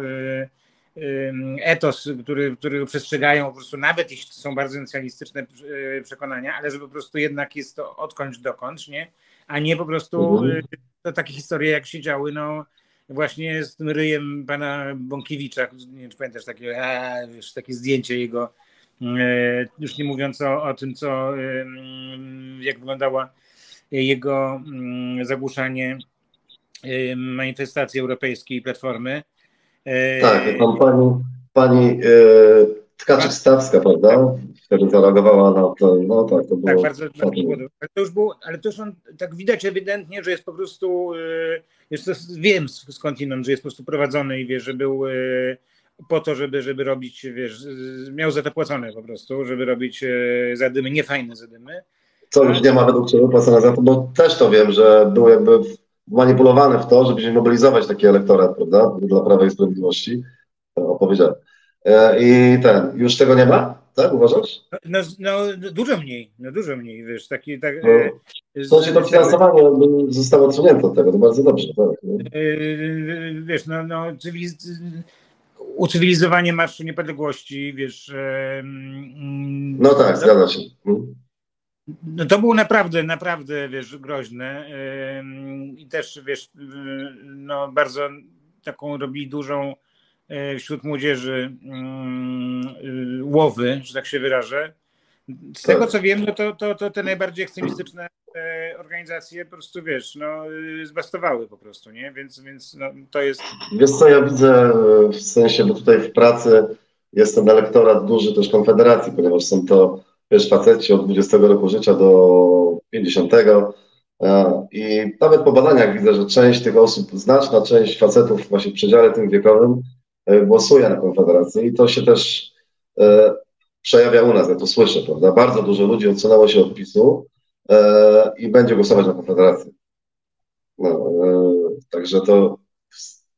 C: etos, który, którego przestrzegają po prostu, nawet jeśli to są bardzo nacjonalistyczne przekonania, ale że po prostu jednak jest to odkądś dokądś, nie? A nie po prostu
D: Mhm.
C: to takie historie, jak się działy, no właśnie z tym ryjem pana Bąkiewicza, nie wiem, czy pamiętasz takie, a, wiesz, takie zdjęcie jego, e, już nie mówiąc o, o tym, co, em, jak wyglądała jego mm, zagłuszanie em, manifestacji europejskiej Platformy. E,
D: Tak, tam pani, pani e, Tkaczyk-Stawska, prawda? Wtedy zareagowała na to, no tak, to było...
C: Tak, bardzo, bardzo było. Ale to już było, ale to już on, tak widać ewidentnie, że jest po prostu, to wiem sk- skądinąd, że jest po prostu prowadzony i wie, że był yy, po to, żeby, żeby robić, wiesz, miał za to płacone po prostu, żeby robić yy, zadymy, niefajne zadymy.
D: Co już nie ma według Ciebie płacone za to, bo też to wiem, że był jakby manipulowany w to, żeby się mobilizować taki elektorat, prawda, dla Prawa i Sprawiedliwości, opowiedziałem. E, I ten, już tego nie ma, tak, uważasz?
C: No, no dużo mniej, no dużo mniej, wiesz, taki, tak,
D: No,
C: yy,
D: W sensie to finansowanie zostało odsunięte od tego, to bardzo dobrze, tak.
C: Yy, wiesz, no, no cywiliz- ucywilizowanie Marszu Niepodległości, wiesz. em,
D: No tak, zgadza się. Mhm.
C: No to było naprawdę, naprawdę, wiesz, groźne. I też, wiesz, no bardzo taką robili dużą e, wśród młodzieży mm, y, łowy, że tak się wyrażę. Z tego co wiem, no to, to, to te najbardziej ekstremistyczne e, organizacje po prostu, wiesz, no zbastowały po prostu, nie? Więc, więc no, to jest
D: Wiesz co, ja widzę e, w sensie, bo tutaj w pracy jest ten elektorat duży też Konfederacji, ponieważ są to, wiesz, faceci od 20 roku życia do 50. e, I nawet po badaniach widzę, że część tych osób, znaczna część facetów właśnie w przedziale tym wiekowym e, głosuje na Konfederację i to się też e, przejawia u nas, ja to słyszę, prawda? Bardzo dużo ludzi odsunęło się od PiSu e, i będzie głosować na Konfederację. No, e, także to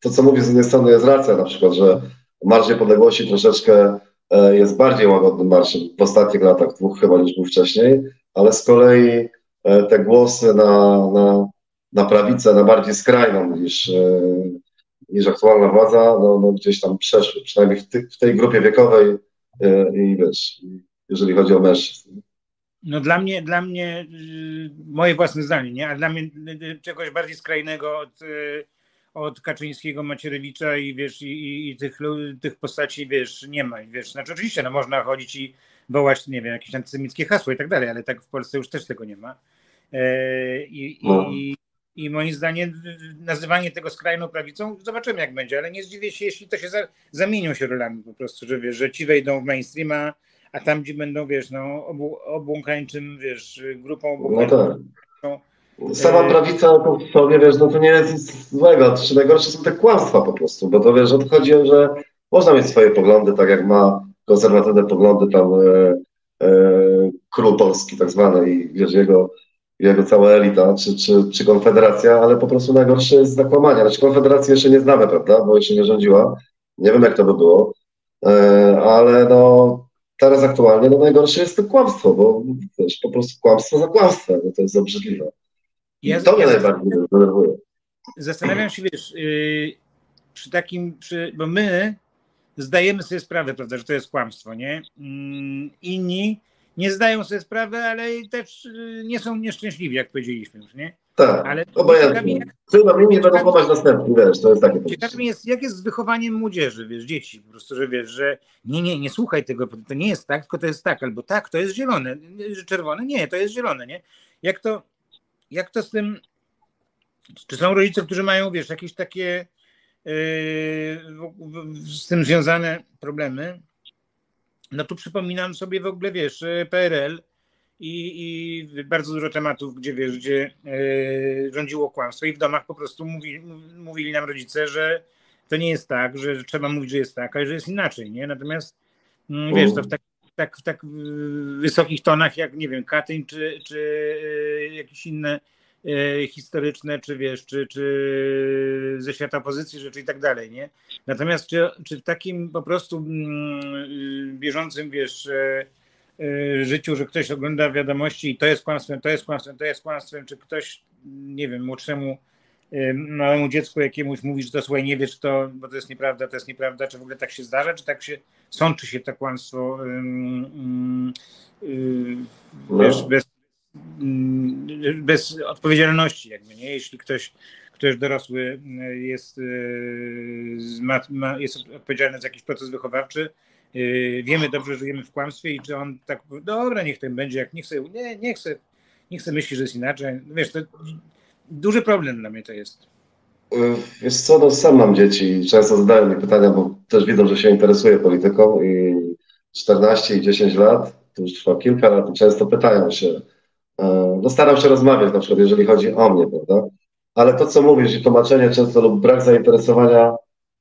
D: to, co mówię z jednej strony jest racja, na przykład, że Marsz Niepodległości troszeczkę e, jest bardziej łagodnym marszem w ostatnich latach, dwóch chyba niż był wcześniej, ale z kolei e, te głosy na, na, na prawicę, na bardziej skrajną niż, e, niż aktualna władza, no, no gdzieś tam przeszły, przynajmniej w, ty, w tej grupie wiekowej e, i wiesz, jeżeli chodzi o mężczyzn.
C: No dla mnie, dla mnie y, moje własne zdanie, nie? A dla mnie y, y, czegoś bardziej skrajnego od, od Kaczyńskiego, Macierewicza i wiesz, i, i, tych, tych postaci, wiesz, nie ma. Wiesz, znaczy oczywiście, no można chodzić i wołać, nie wiem, jakieś antysemickie hasła i tak dalej, ale tak w Polsce już też tego nie ma. E, I,
D: No.
C: i, i moim zdaniem nazywanie tego skrajną prawicą, zobaczymy jak będzie, ale nie zdziwię się, jeśli to się za, zamienią się rolami po prostu, że wiesz, że ci wejdą w mainstreama, a tam, gdzie będą, wiesz, no, obu, obłąkańczym, wiesz, grupą
D: No
C: obłąkańczą.
D: tak. Sama prawica to w sobie, wiesz, no to nie jest nic złego, czy najgorsze są te kłamstwa po prostu, bo to wiesz, o to chodzi, że można mieć swoje poglądy, tak jak ma konserwatywne poglądy tam e, e, król Polski tak zwany i wiesz, jego, jego cała elita, czy, czy, czy Konfederacja, ale po prostu najgorsze jest zakłamanie. Znaczy Konfederacji jeszcze nie znamy, prawda, bo jeszcze nie rządziła, nie wiem jak to by było, e, ale no teraz aktualnie no najgorsze jest to kłamstwo, bo wiesz, po prostu kłamstwo za kłamstwem, no to jest obrzydliwe.
C: Ja,
D: to mnie
C: ja
D: najbardziej denerwuje.
C: zastanawiam się, wiesz, yy, przy takim, przy, bo my zdajemy sobie sprawę, prawda, że to jest kłamstwo, nie? Mm, Inni nie zdają sobie sprawy, ale też yy, nie są nieszczęśliwi, jak powiedzieliśmy już, nie?
D: Tak,
C: Ale
D: obojętnie. Chyba inni będą chować następni, wiesz, to jest takie
C: Ciekawe jest, jak jest z wychowaniem młodzieży, wiesz, dzieci, po prostu, że wiesz, że nie, nie, nie słuchaj tego, to nie jest tak, tylko to jest tak, albo tak, to jest zielone, czerwone, nie, to jest zielone, nie? Jak to, jak to z tym, czy są rodzice, którzy mają, wiesz, jakieś takie yy, z tym związane problemy, no tu przypominam sobie w ogóle, wiesz, yy, PRL i, i bardzo dużo tematów, gdzie wiesz, gdzie yy, rządziło kłamstwo i w domach po prostu mówi, mówili nam rodzice, że to nie jest tak, że trzeba mówić, że jest tak, a że jest inaczej, nie? Natomiast mm, wiesz, to w tak, tak, w tak wysokich tonach jak, nie wiem, Katyń czy, czy yy, jakieś inne historyczne, czy wiesz, czy, czy ze świata opozycji rzeczy i tak dalej, nie? Natomiast czy, czy w takim po prostu mm, yy, bieżącym, wiesz, yy, yy, życiu, że ktoś ogląda wiadomości i to jest kłamstwem, to jest kłamstwem, to jest kłamstwem, czy ktoś, nie wiem, młodszemu małemu dziecku jakiemuś mówisz, że to słuchaj, nie wiesz to, bo to jest nieprawda, to jest nieprawda, czy w ogóle tak się zdarza, czy tak się sączy się to kłamstwo wiesz, bez, bez odpowiedzialności jakby, nie? Jeśli ktoś ktoś dorosły jest, ma, ma, jest odpowiedzialny za jakiś proces wychowawczy, wiemy dobrze, że żyjemy w kłamstwie i czy on tak, dobra, niech ten będzie, jak nie chce, nie, nie chce, nie chce myśli, że jest inaczej. Wiesz, to duży problem dla mnie to jest.
D: Wiesz co, no sam mam dzieci i często zadają mi pytania, bo też widzą, że się interesuję polityką i 14 i 10 lat, to już trwa kilka lat, często pytają się, no staram się rozmawiać na przykład, jeżeli chodzi o mnie, prawda? Ale to, co mówisz i tłumaczenie często lub brak zainteresowania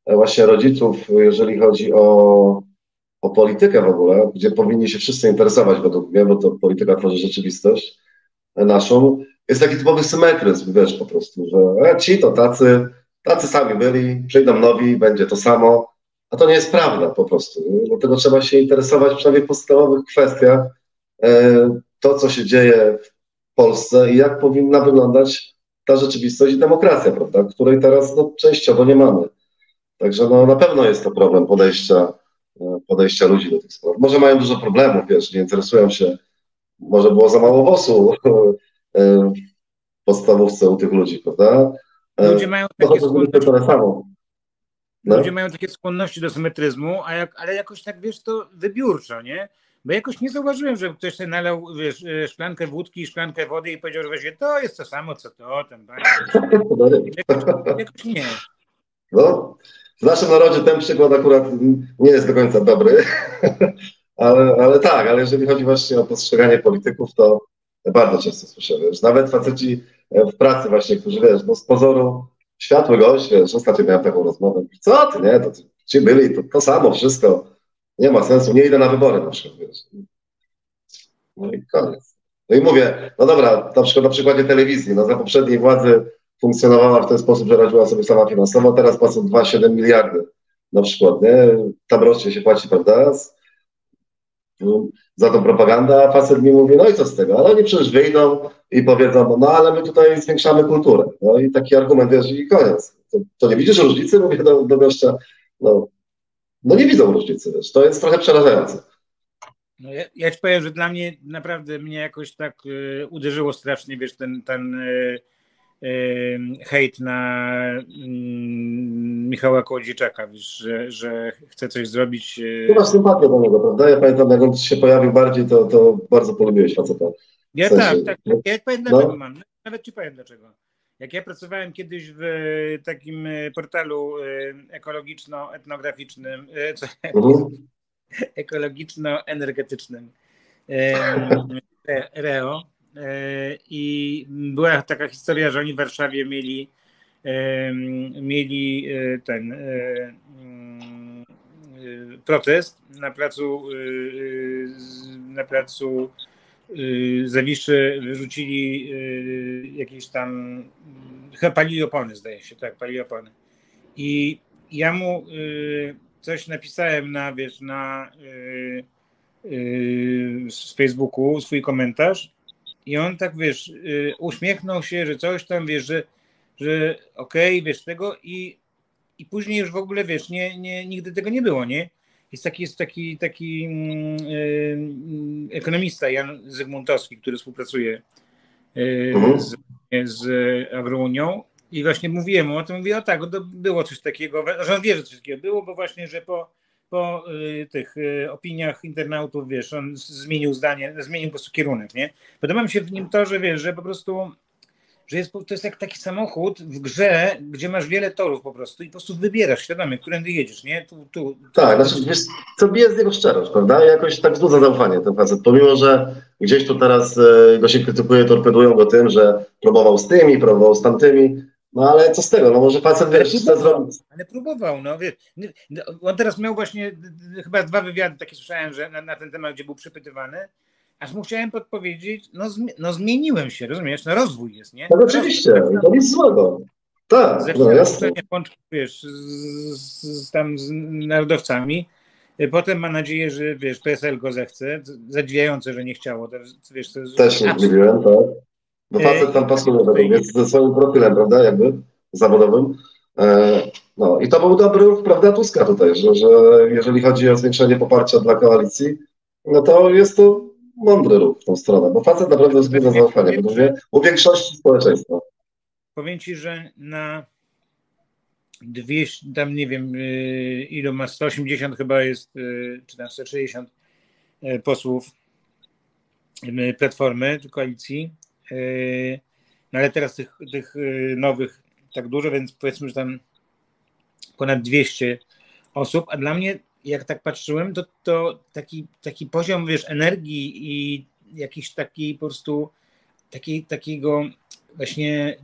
D: e, właśnie rodziców, jeżeli chodzi o, o politykę w ogóle, gdzie powinni się wszyscy interesować według mnie, bo to polityka tworzy rzeczywistość naszą, jest taki typowy symetryzm, wiesz, po prostu, że e, ci to tacy, tacy sami byli, przyjdą nowi, będzie to samo, a to nie jest prawda po prostu. Dlatego trzeba się interesować przynajmniej w podstawowych kwestiach e, to, co się dzieje w Polsce i jak powinna wyglądać ta rzeczywistość i demokracja, prawda, której teraz no, częściowo nie mamy. Także no, na pewno jest to problem podejścia, e, podejścia ludzi do tych spraw. Może mają dużo problemów, wiesz, nie interesują się, może było za mało wosu w podstawówce u tych ludzi, prawda?
C: Ludzie mają takie skłonności.
D: Samo.
C: No. Ludzie mają takie skłonności do symetryzmu, a jak, ale jakoś tak, wiesz, to wybiórczo, nie? Bo jakoś nie zauważyłem, że ktoś sobie nalał wiesz, e, szklankę wódki i szklankę wody i powiedział, że właśnie to jest to samo, co to, ten jakoś, jakoś nie.
D: No, w naszym narodzie ten przykład akurat nie jest do końca dobry, ale, ale tak, ale jeżeli chodzi właśnie o postrzeganie polityków, to bardzo często słyszę, wiesz, nawet faceci w pracy właśnie, którzy, wiesz, no z pozoru światły gość, wiesz, ostatnio miałem taką rozmowę, co ty, nie, to ci byli, to, to samo, wszystko, nie ma sensu, nie idę na wybory na przykład, wiesz. No i koniec. No i mówię, no dobra, na przykład na przykładzie telewizji, no za poprzedniej władzy funkcjonowała w ten sposób, że radziła sobie sama finansowo, teraz płacą 2,7 miliardy na przykład, nie? Tam rocznie się płaci, prawda? za tą propagandę, a facet mi mówi, no i co z tego, ale oni przecież wyjdą i powiedzą, no ale my tutaj zwiększamy kulturę. No i taki argument, wiesz, i koniec. To, to nie widzisz różnicy? Mówię do, do gościa, no, no nie widzą różnicy, wiesz, to jest trochę przerażające.
C: No ja, ja ci powiem, że dla mnie naprawdę mnie jakoś tak y, uderzyło strasznie, wiesz, ten, ten y, hejt na mm, Michała Kołodziejczaka, wiesz, że, że chce coś zrobić.
D: Masz sympatię do niego, prawda? Ja pamiętam, jak on się pojawił bardziej, to, to bardzo polubiłeś faceta.
C: Ja w sensie, tak, tak. Ja powiem no. mam. Nawet ci powiem dlaczego. Jak ja pracowałem kiedyś w takim portalu ekologiczno-etnograficznym, ekologiczno-energetycznym REO, I była taka historia, że oni w Warszawie mieli, e, mieli e, ten mm, protest na placu na placu Zawiszy wyrzucili jakieś tam chyba palili opony zdaje się, tak, palili opony. I ja mu coś napisałem na, wiesz, na z Facebooku, swój komentarz i on tak, wiesz, y, uśmiechnął się, że coś tam, wiesz, że, że okej, okay, wiesz, tego i, i później już w ogóle, wiesz, nie, nie, nigdy tego nie było, nie? Jest taki, jest taki, taki yy, ekonomista Jan Zygmuntowski, który współpracuje yy, z, z Agrounią i właśnie mówiłem mu o tym, mówię, o tak, to było coś takiego, że on wie, że coś takiego było, bo właśnie, że po po y, tych y, opiniach internautów, wiesz, on zmienił zdanie, zmienił po prostu kierunek, nie? Podoba mi się w nim to, że wiesz, że po prostu że jest, to jest jak taki samochód w grze, gdzie masz wiele torów po prostu i po prostu wybierasz świadomie, którędy jedziesz, nie? Tu, tu, tu.
D: Tak, znaczy wiesz, co bije z niego szczerość, prawda? Jakoś tak wzbudza zaufanie ten facet, pomimo, że gdzieś tu teraz y, go się krytykuje, torpedują go tym, że próbował z tymi, próbował z tamtymi, no ale co z tego, no może facet wiesz, chce zrobić.
C: Ale próbował, no wiesz. On teraz miał właśnie chyba dwa wywiady takie słyszałem, że na, na ten temat, gdzie był przypytywany. Aż mu chciałem podpowiedzieć, no, no zmieniłem się, rozumiesz? No rozwój jest, nie?
D: No oczywiście, to nic złego. Tak, no jasne.
C: Wiesz, z, z, tam z narodowcami. Potem ma nadzieję, że wiesz, PSL go zechce. Zadziwiające, że nie chciało. To, wiesz, to
D: Też nie zdziwiłem, tak. No facet tam pasuje, więc ze swoim profilem, prawda, jakby? zawodowym. E, no i to był dobry ruch, prawda, Tuska tutaj, że, że jeżeli chodzi o zwiększenie poparcia dla koalicji, no to jest to mądry ruch w tą stronę, bo facet naprawdę wzbudza zaufanie, bo mówię, u większości społeczeństwa.
C: Powiem ci, że na 200, tam nie wiem, y, ilu ma, 180 chyba jest, y, czy tam 160 y, posłów Platformy, koalicji, no ale teraz tych, tych nowych tak dużo, więc powiedzmy, że tam ponad 200 osób, a dla mnie, jak tak patrzyłem, to, to taki, taki poziom, wiesz, energii i jakiś taki po prostu taki, takiego właśnie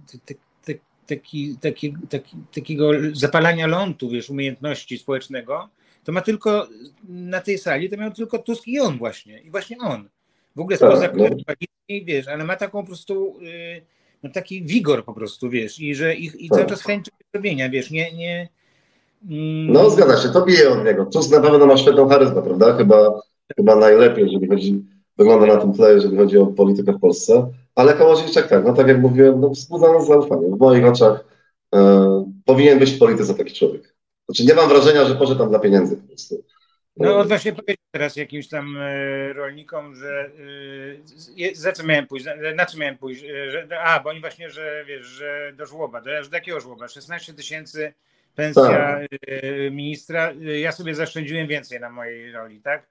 C: taki, taki, taki, takiego zapalania lądu, wiesz, umiejętności społecznego, to ma tylko na tej sali, to miał tylko Tusk i on właśnie, i właśnie on. W ogóle spoza tak, no. wiesz, ale ma taką po prostu y, no taki wigor po prostu, wiesz, i że ich i cały tak. czas chęć robienia, wiesz, nie, nie.
D: No zgadza się, to bije od niego. Tusk na pewno ma świetną charyzmę, prawda? Chyba, chyba najlepiej, jeżeli chodzi, wygląda na tym tle, jeżeli chodzi o politykę w Polsce. Ale Kołodziejczak tak, no tak jak mówiłem, no, wzbudza nas zaufanie. W moich oczach e, powinien być w polityce taki człowiek. Znaczy nie mam wrażenia, że poszedł tam dla pieniędzy po prostu.
C: No właśnie powiedział teraz jakimś tam e, rolnikom, że e, za co miałem pójść, na, na co miałem pójść, e, że, a, bo oni właśnie, że wiesz, że do żłoba, do, do jakiego żłoba, 16 tysięcy pensja tak. E, ministra, e, ja sobie zaszczędziłem więcej na mojej roli, tak?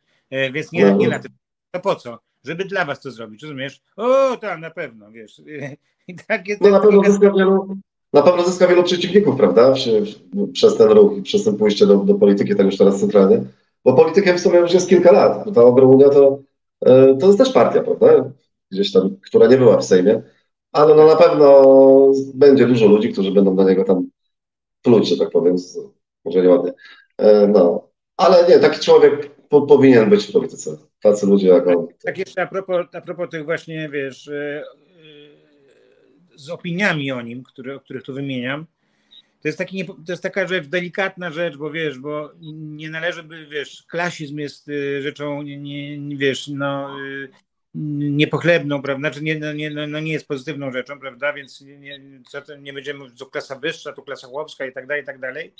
C: Więc nie, no. nie na tym. To po co? żeby dla was to zrobić, rozumiesz? O, tam na pewno, wiesz.
D: I takie, no na pewno zyska wielu, na pewno zyska wielu przeciwników, prawda? Przez ten ruch i przez ten pójście do, do polityki, tak już teraz centralnie. Bo politykiem w sumie już jest kilka lat. Ta Ogromunia to, to jest też partia, prawda? Gdzieś tam, która nie była w Sejmie. Ale no na pewno będzie dużo ludzi, którzy będą do niego tam pluć, że tak powiem, może nieładnie. E, no, ale nie, taki człowiek po, powinien być w polityce. Tacy ludzie jak on.
C: Tak jeszcze a propos, a propos tych właśnie, wiesz, e, e, z opiniami o nim, które, o których tu wymieniam, to jest, taki, to jest taka rzecz, delikatna rzecz, bo wiesz, bo nie należy by, wiesz, klasizm jest rzeczą, nie, nie wiesz, no niepochlebną, prawda, znaczy nie, no, nie, no, no nie jest pozytywną rzeczą, prawda, więc nie, to, nie będziemy mówić, to klasa wyższa, to klasa chłopska i tak dalej, i tak dalej.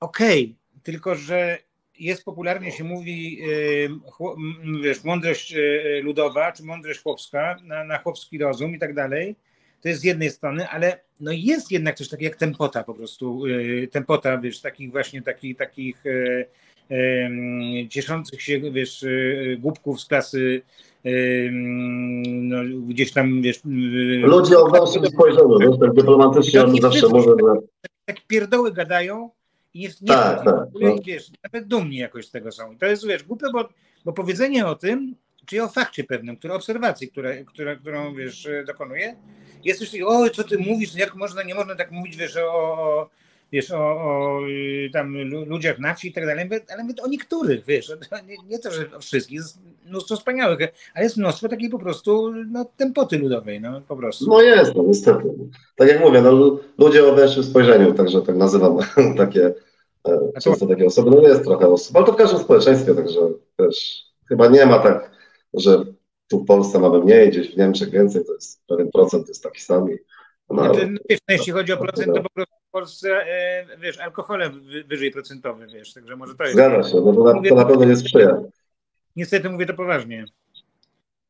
C: Okej, okay, tylko że jest popularnie się mówi, wiesz, mądrość e, ludowa, czy mądrość chłopska, na, na chłopski rozum i tak dalej. To jest z jednej strony, ale no jest jednak coś takiego jak tempota po prostu, e, tempota, wiesz, takich właśnie takich, takich e, cieszących się, wiesz, głupków z klasy no, gdzieś tam, wiesz...
D: Ludzie o waszym spojrzeniu, wiesz, tak dyplomatycznie ja zawsze mówię, że...
C: Tak pierdoły gadają, i nie, nie tak, tak, no. wiesz, nawet dumni jakoś z tego są. I to jest, wiesz, głupie, bo, bo powiedzenie o tym, czy o fakcie pewnym, które obserwacji, które, które, którą, wiesz, dokonuje, jest już, o, co ty mówisz, jak można, nie można tak mówić, wiesz, o, o wiesz, o, o y, tam ludziach na wsi i tak dalej, ale mówię o niektórych, wiesz, nie, nie, to, że o wszystkich, jest mnóstwo wspaniałych, ale jest mnóstwo takiej po prostu no, tempoty ludowej, no po prostu.
D: No jest, no niestety. Tak jak mówię, no, ludzie o węższym spojrzeniu, także tak nazywam takie E, często takie osoby, no jest trochę osób, ale to w każdym społeczeństwie, także też chyba nie ma tak, że tu w Polsce mamy mniej, gdzieś w Niemczech więcej, to jest pewien procent jest taki sam.
C: No, no, no, jeśli chodzi o procent, to po prostu Polsce, e, wiesz, alkohole wyżej procentowy, wiesz, także może to jest...
D: Zgadza się, no to, na, to na pewno nie sprzyja.
C: Niestety mówię to poważnie.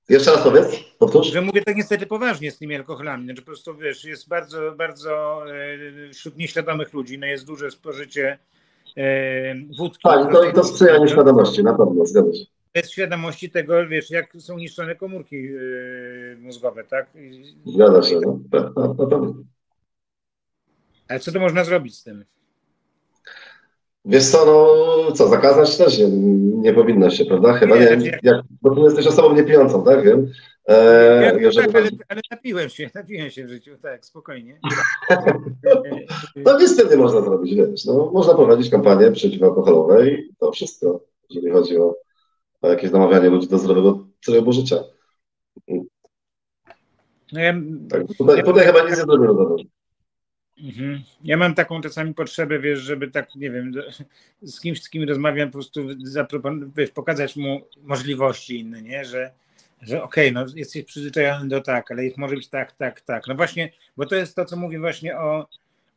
D: Jeszcze raz powiedz, powtórz.
C: Że mówię tak niestety poważnie z tymi alkoholami, znaczy po prostu, wiesz, jest bardzo, bardzo e, wśród nieświadomych ludzi, no jest duże spożycie wódki.
D: Tak, to, to sprzyja nieświadomości, na pewno, zgadza się.
C: Bez świadomości tego, wiesz, jak są niszczone komórki yy, mózgowe, tak?
D: Zgadza się, no, na, na pewno.
C: Ale co to można zrobić z tym?
D: Wiesz co, no co, zakazać też nie, nie powinno się, prawda? Chyba nie, nie znaczy jak, bo ty jesteś osobą niepijącą, tak? Wiem.
C: E, ja, jeżeli... tak, ale, ale napiłem się, napiłem się w życiu, tak, spokojnie.
D: no nic z tym nie można zrobić, wiesz. No, można prowadzić kampanię przeciwalkoholowe i to wszystko, jeżeli chodzi o, o jakieś namawianie ludzi do zdrowego trybu życia. No ja, tak, tutaj, tutaj chyba nic nie zrobiono
C: Mhm. Ja mam taką czasami potrzebę, wiesz, żeby tak, nie wiem, z kimś, z kim rozmawiam, po prostu wiesz, pokazać mu możliwości inne, nie? Że, że okej, okay, no jesteś przyzwyczajony do tak, ale ich może być tak, tak, tak. No właśnie, bo to jest to, co mówię właśnie o,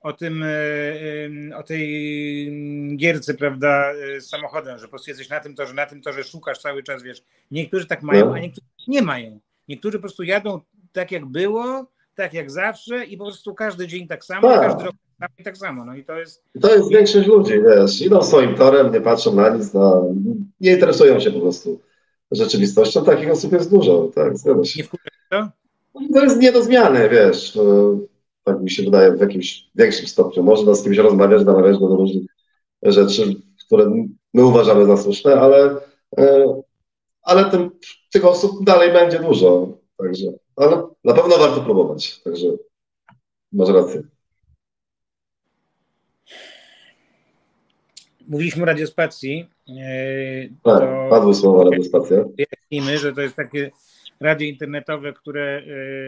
C: o tym, e, o tej gierce, prawda, z samochodem, że po prostu jesteś na tym torze, na tym torze szukasz cały czas, wiesz. Niektórzy tak mają,
D: No.
C: a niektórzy nie mają. Niektórzy po prostu jadą tak jak było, tak jak zawsze i po prostu każdy dzień tak samo,
D: Tak.
C: każdy rok tak samo i tak samo. No i to jest,
D: To jest większość ludzi, wiesz, idą swoim torem, nie patrzą na nic, na, nie interesują się po prostu rzeczywistością. Takich osób jest dużo, tak, zgadza się.
C: to?
D: To jest nie do zmiany, wiesz, e, tak mi się wydaje w jakimś większym stopniu. Można z kimś rozmawiać, namawiać do różnych rzeczy, które my uważamy za słuszne, ale, e, ale tym, tych osób dalej będzie dużo, także, ale na pewno warto próbować, także masz rację.
C: Mówiliśmy o radiospacji. e,
D: Tak, padły słowa radiostacja.
C: wyjaśnijmy, że to jest takie radio internetowe, które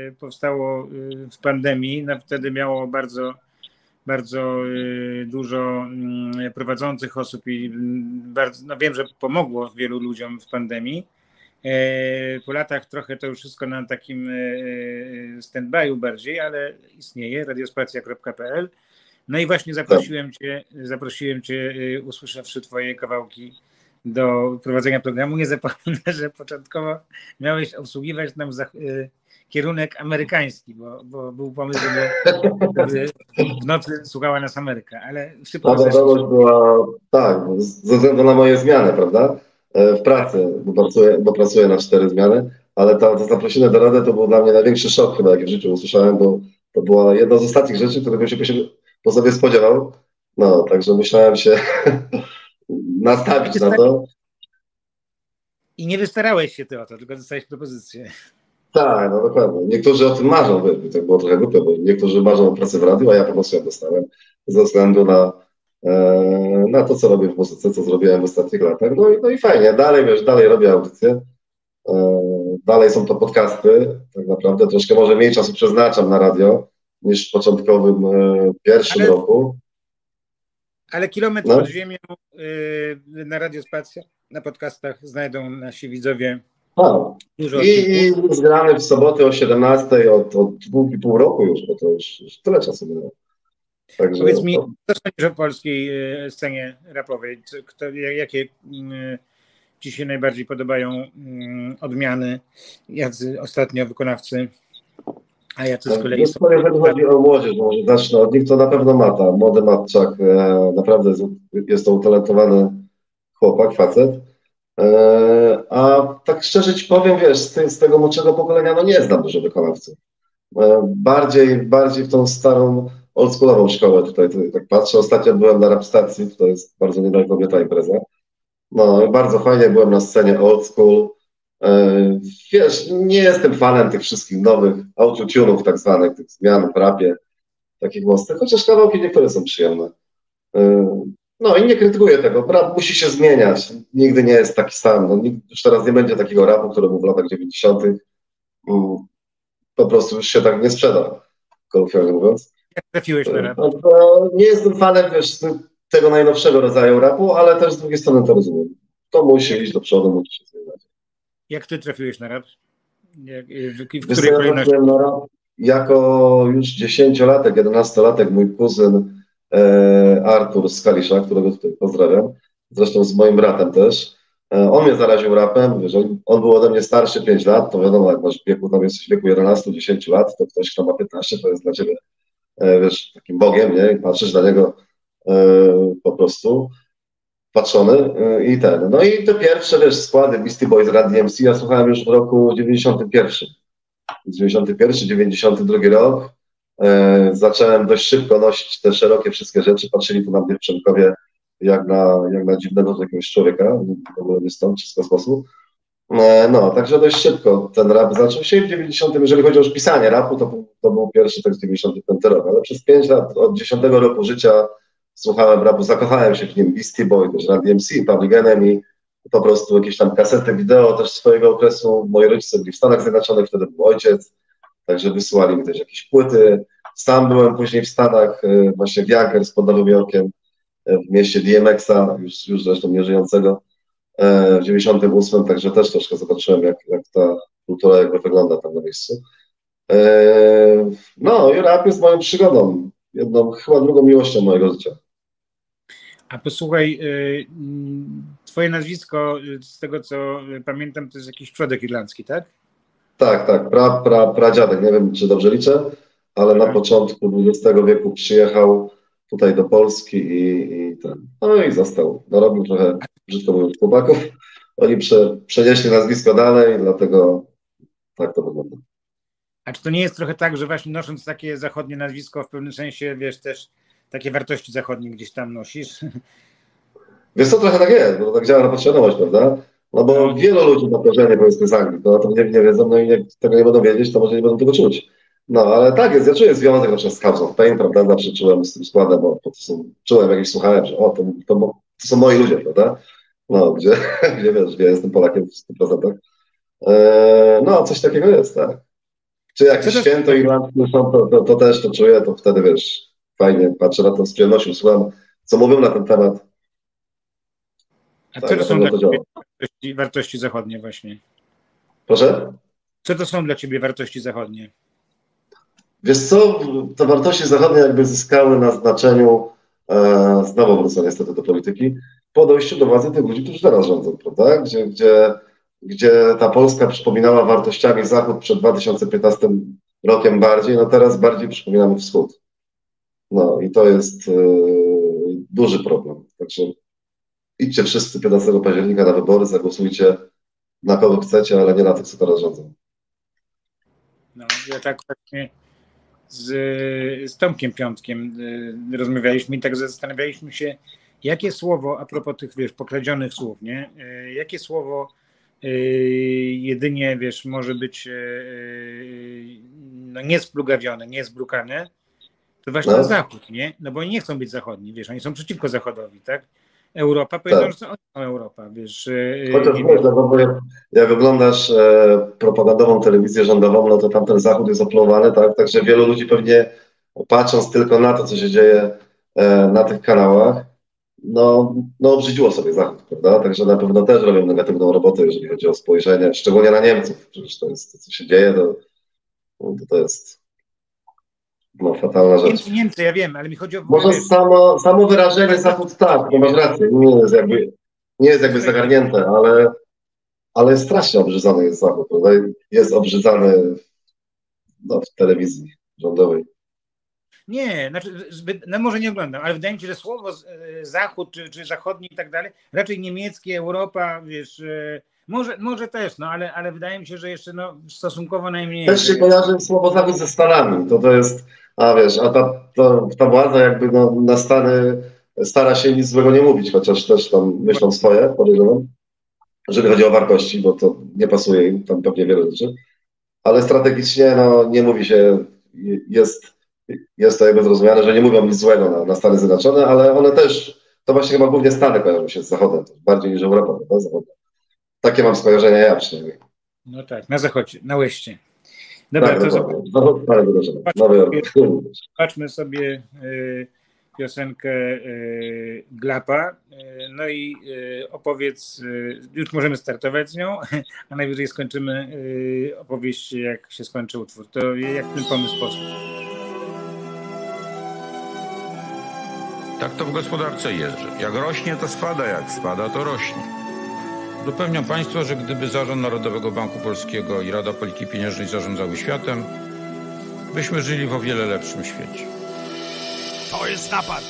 C: y, powstało y, w pandemii. No, wtedy miało bardzo, bardzo dużo mm, prowadzących osób i mm, bardzo, no wiem, że pomogło wielu ludziom w pandemii. E, Po latach trochę to już wszystko na takim e, stand-by'u bardziej, ale istnieje radiospacja.pl. No i właśnie zaprosiłem cię, zaprosiłem cię, usłyszawszy twoje kawałki do prowadzenia programu. Nie zapomnę, że początkowo miałeś obsługiwać nam za, y, kierunek amerykański, bo, bo był pomysł, żeby, żeby w nocy słuchała nas Ameryka, ale szybko
D: Ta wiadomość była, tak, ze względu na moje zmiany, prawda? E, W pracy, bo pracuję, bo pracuję na cztery zmiany, ale ta, to zaproszenie do Rady to był dla mnie największy szok chyba, jaki w życiu usłyszałem, bo to była jedna z ostatnich rzeczy, których bym się po, sobie spodziewał. No, także musiałem się nastawić na to.
C: I nie wystarałeś się ty o to, tylko dostałeś propozycję.
D: Tak, no dokładnie. Niektórzy o tym marzą, to było trochę głupie, bo niektórzy marzą o pracy w radiu, a ja po prostu ją dostałem ze względu na, na to, co robię w muzyce, co zrobiłem w ostatnich latach. No i, no i fajnie, dalej wiesz, dalej robię audycje, e, dalej są to podcasty, tak naprawdę troszkę może mniej czasu przeznaczam na radio niż w początkowym e, pierwszym
C: Ale-
D: roku.
C: Ale kilometr
D: No.
C: pod ziemią y, na Radiospacja, na podcastach znajdą nasi widzowie dużo
D: I. I zgrany w sobotę o 17 od, od dwóch i pół roku już, bo to już, już tyle czasu minęło. Także,
C: Powiedz mi, co sądzisz o polskiej y, scenie rapowej? Kto, jakie y, Ci się najbardziej podobają y, odmiany? Jacy ostatnio wykonawcy, a jacy z kolei
D: Wiesz
C: są...
D: co, jeżeli chodzi o młodzież, może zacznę od nich, to na pewno Mata, młody Matczak, e, naprawdę jest, jest to utalentowany chłopak, facet. E, a tak szczerze ci powiem, wiesz, z, tego młodszego pokolenia, no nie znam dużo wykonawców. E, bardziej, bardziej w tą starą, oldschoolową szkołę tutaj, tutaj tak patrzę. Ostatnio byłem na rap stacji, to jest bardzo niedaleko mnie ta impreza. No, bardzo fajnie byłem na scenie old school. E, Wiesz, nie jestem fanem tych wszystkich nowych autotunów tak zwanych, tych zmian w rapie, takich mocnych, chociaż kawałki niektóre są przyjemne. E, No i nie krytykuję tego, rap musi się zmieniać, nigdy nie jest taki sam, no, już teraz nie będzie takiego rapu, który był w latach 90. Mm, Po prostu już się tak nie sprzeda, kolokwialnie mówiąc.
C: Jak trafiłeś na rap?
D: No, nie jestem fanem, wiesz, tego najnowszego rodzaju rapu, ale też z drugiej strony to rozumiem. To musi iść do przodu, musi się zmieniać.
C: Jak Ty trafiłeś na rap? Jak, y, w, w której kolejności?
D: na rap jako już dziesięciolatek, jedenastolatek, mój kuzyn e, Artur z Kalisza, którego tutaj pozdrawiam, zresztą z moim bratem też, e, on mnie zaraził rapem, wiesz, on, on był ode mnie starszy 5 lat, to wiadomo, jak masz w wieku, tam jesteś w wieku 11-10 lat, to ktoś, kto ma 15, to jest dla ciebie, wiesz, takim bogiem, nie, patrzysz na niego e, po prostu patrzony e, i ten. No i te pierwsze, wiesz, składy Beastie Boys, Rad DMC, ja słuchałem już w roku 91. 91, 92 rok. E, zacząłem dość szybko nosić te szerokie wszystkie rzeczy. Patrzyli tu na mnie w jak na, jak na dziwnego jakiegoś człowieka, w ogóle nie stąd, czy z kosmosu. E, no, także dość szybko ten rap zaczął się w 90, jeżeli chodzi o pisanie rapu, to, to był pierwszy tekst 95 rok, ale przez 5 lat, od 10 roku życia słuchałem rapu, zakochałem się w nim, Beastie Boy, też Run DMC, Public Enemy, po prostu jakieś tam kasety wideo też swojego okresu. Moi rodzice byli w Stanach Zjednoczonych, wtedy był ojciec, także wysyłali mi też jakieś płyty. Sam byłem później w Stanach, e, właśnie w Yonkers pod Nowym Jorkiem, e, w mieście DMX-a, już, już zresztą nieżyjącego, w 98, także też troszkę zobaczyłem, jak, jak ta kultura jakby wygląda tam na miejscu. E, No i rap jest moją przygodą. jedną, chyba drugą miłością mojego życia.
C: A posłuchaj, mm, twoje nazwisko, z tego co pamiętam, to jest jakiś przodek irlandzki, tak?
D: Tak, tak, pra, pra, pradziadek, nie wiem czy dobrze liczę, ale na początku XX wieku przyjechał tutaj do Polski i, i ten, no i został. Narobił trochę, brzydko mówiąc, chłopaków. Oni prze, przenieśli nazwisko dalej, dlatego tak to wygląda.
C: A czy to nie jest trochę tak, że właśnie nosząc takie zachodnie nazwisko w pewnym sensie, wiesz, też takie wartości zachodnie gdzieś tam nosisz?
D: Wiesz co, trochę tak jest, bo to tak działa na podświadomość, prawda? No bo
C: No.
D: wielu ludzi ma korzenie powiedzmy z Anglii, to o tym nie, nie wiedzą, no i jak tego nie będą wiedzieć, to może nie będą tego czuć. No, ale tak jest, ja czuję związek na przykład z House of Pain, prawda, zawsze czułem z tym składem, bo, bo to są, czułem, jak ich słuchałem, że o, to, to, to są moi ludzie, prawda? No, gdzie, gdzie wiesz, gdzie jestem Polakiem w 100%. Eee, no, coś takiego jest, tak. Czy
C: Co to-
D: święto irlandzkie są, to, to, to też to czuję, to wtedy wiesz, fajnie patrzę na to z przyjemnością, słucham, co mówią na ten temat.
C: A
D: Tak,
C: co to są dla ciebie wartości, wartości zachodnie właśnie?
D: Proszę?
C: Co to są dla ciebie wartości zachodnie?
D: Wiesz co, te wartości zachodnie jakby zyskały na znaczeniu, znowu wrócę niestety do polityki, po dojściu do władzy tych ludzi, którzy teraz rządzą, prawda? Gdzie, gdzie, gdzie ta Polska przypominała wartościami Zachód przed 2015 rokiem bardziej, no teraz bardziej przypominamy Wschód. No i to jest e, duży problem. Także idźcie wszyscy 15 października na wybory, zagłosujcie na kogo chcecie, ale nie na tych, co teraz rządzą.
C: No, ja tak właśnie z, z Tomkiem Piątkiem y, rozmawialiśmy i tak zastanawialiśmy się, jakie słowo, a propos tych, wiesz, pokradzionych słów, nie? Y, Jakie słowo y, jedynie, wiesz, może być no, niesplugawione, niezbrukane, to właśnie
D: No.
C: Zachód, nie? No bo oni nie chcą być zachodni, wiesz, oni są przeciwko Zachodowi, tak? Europa, powiedzą,
D: Tak.
C: że oni są Europa, wiesz. y,
D: Chociaż
C: i-
D: wiesz, no, bo jak, jak oglądasz e, propagandową telewizję rządową, no to tam ten Zachód jest oplowany, tak? Także wielu ludzi pewnie patrząc tylko na to, co się dzieje e, na tych kanałach, no, no obrzydziło sobie Zachód, prawda? Także na pewno też robią negatywną robotę, jeżeli chodzi o spojrzenie, szczególnie na Niemców. Przecież to jest to, co się dzieje, to, to, to jest no, fatalna rzecz.
C: Niemcy, ja wiem, ale mi chodzi o...
D: Może samo, samo wyrażenie Zachód tak, no masz rację, nie jest jakby, nie jest jakby zagarnięte, ale, ale strasznie obrzydzony jest Zachód? Jest obrzydzany no, w telewizji rządowej.
C: Nie, znaczy, zbyt, no może nie oglądam, ale wydaje mi się, że słowo Zachód czy, czy zachodni i tak dalej, raczej niemieckie, Europa, wiesz, e, może, może też, no ale, ale wydaje mi się, że jeszcze no, stosunkowo najmniej.
D: Też się kojarzy słowo Zachód ze Stanami, to to jest, a wiesz, a ta, ta, ta władza jakby no, na Stany stara się nic złego nie mówić, chociaż też tam myślą swoje, podejrzewam, jeżeli chodzi o wartości, bo to nie pasuje im, tam pewnie wiele rzeczy, ale strategicznie no, nie mówi się, jest, jest to jakby zrozumiane, że nie mówią nic złego na, na Stany Zjednoczone, ale one też, to właśnie chyba głównie Stany kojarzą się z Zachodem, bardziej niż Europa. Takie mam skojarzenia ja przynajmniej.
C: No tak, na zachodzie, na łeście. Dobra,
D: tak,
C: to
D: dokładnie. Zachód, Stany Zjednoczone, Nowy Jork.
C: zobaczmy sobie e, piosenkę e, Glapa, e, no i opowiedz, już możemy startować z nią, a najwyżej skończymy opowieść, jak się skończy utwór. To jak ten pomysł poszedł?
G: Tak to w gospodarce jest, że jak rośnie, to spada, jak spada, to rośnie. Zapewniam Państwa, że gdyby Zarząd Narodowego Banku Polskiego i Rada Polityki Pieniężnej zarządzały światem, byśmy żyli w o wiele lepszym świecie.
B: To jest napad.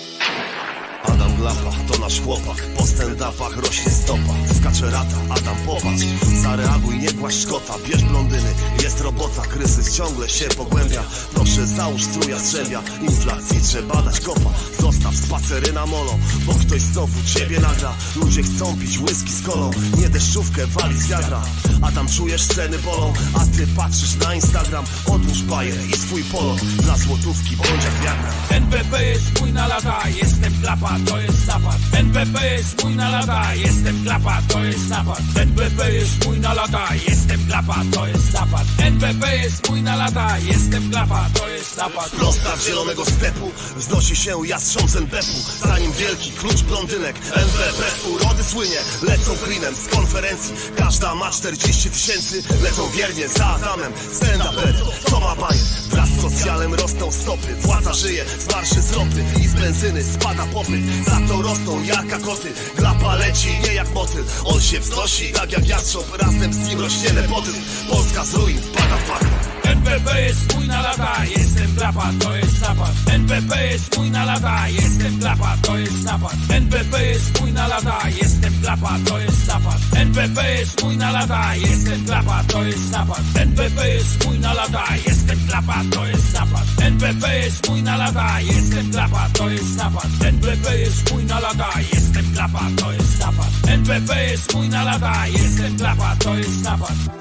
A: Adam To nasz chłopak. Po stand-upach rośnie stopa Skacze rata, Adam popatrz. Zareaguj, nie głaszcz szkota Bierz blondyny, jest robota. Kryzys ciągle się pogłębia. Proszę załóż struja strzębia Inflacji trzeba dać kopa. Zostaw spacery na molo Bo ktoś znowu ciebie nagra. Ludzie chcą pić whisky z kolą Nie deszczówkę wali z wiadra Adam czujesz ceny bolą A ty patrzysz na Instagram. Odłóż bajer i swój polot Dla złotówki bądź jak wiadra
B: NBP jest mój na lata, jestem klapa, to jest napad. NBP jest mój na lata, jestem klapa, to jest napad NBP jest mój na lata, jestem klapa, to jest napad NBP jest mój na lata, jestem klapa, to jest napad
A: Prosta z zielonego stepu Wznosi się jastrząb z NBP-u Zanim wielki klucz blondynek NBP urody słynie Lecą klinem z konferencji. Każda ma 40 tysięcy Lecą wiernie za Adamem. Stand up to ma bajer? Wraz z socjalem rosną stopy. Władza żyje z marszy z ropy I z benzyny spada popyt. Za to rosną jaka koty. Glapa leci nie jak motyl. On się wznosi tak jak jastrząb. Razem z nim rośnie nepotyzm Polska z ruin wpada w bagno
B: NBP jest mój na lata, jestem klapa, to jest napad NBP jest mój na lata, jestem klapa, to jest napad. NBP jest mój na lata, jestem klapa, to jest napad. NBP jest mój na lata, jestem klapa, to jest napad. NBP jest mój na lata, jestem klapa, to jest napad. NBP jest mój na lata, jestem klapa, to jest napad. NBP jest mój na lata, jestem klapa, to jest napad. NBP jest mój na lata, jestem klapa, to jest napad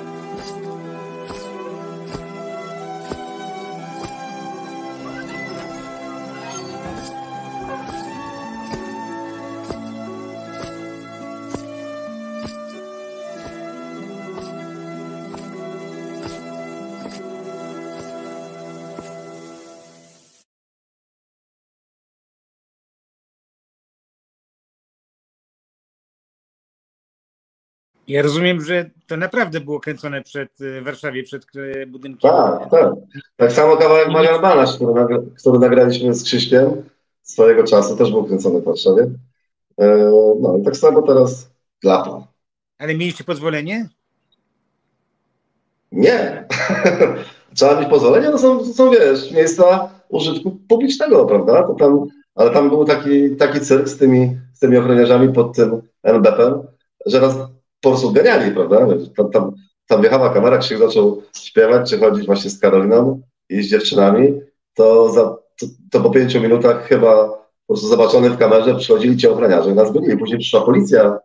C: Ja rozumiem, że to naprawdę było kręcone przed y, Warszawie, przed y, budynkiem.
D: Tak, tak. Tak samo kawałek Marian Banaś, który, nagra, który nagraliśmy z Krzyśkiem swojego czasu, też był kręcony w Warszawie. E, no i tak samo teraz Glapa.
C: Ale mieliście pozwolenie?
D: Nie. Trzeba mieć pozwolenie, no są, są, wiesz, miejsca użytku publicznego, prawda? To tam, ale tam był taki, taki cyrk z tymi, z tymi ochroniarzami pod tym NBP-em, że nas po prostu ganiali, prawda? Tam, tam, tam wjechała kamera, Krzyk zaczął śpiewać, czy chodzić właśnie z Karoliną i z dziewczynami, to, za, to, to po pięciu minutach chyba po prostu zobaczony w kamerze przychodzili ci ochroniarze i nas gonili. Później przyszła policja,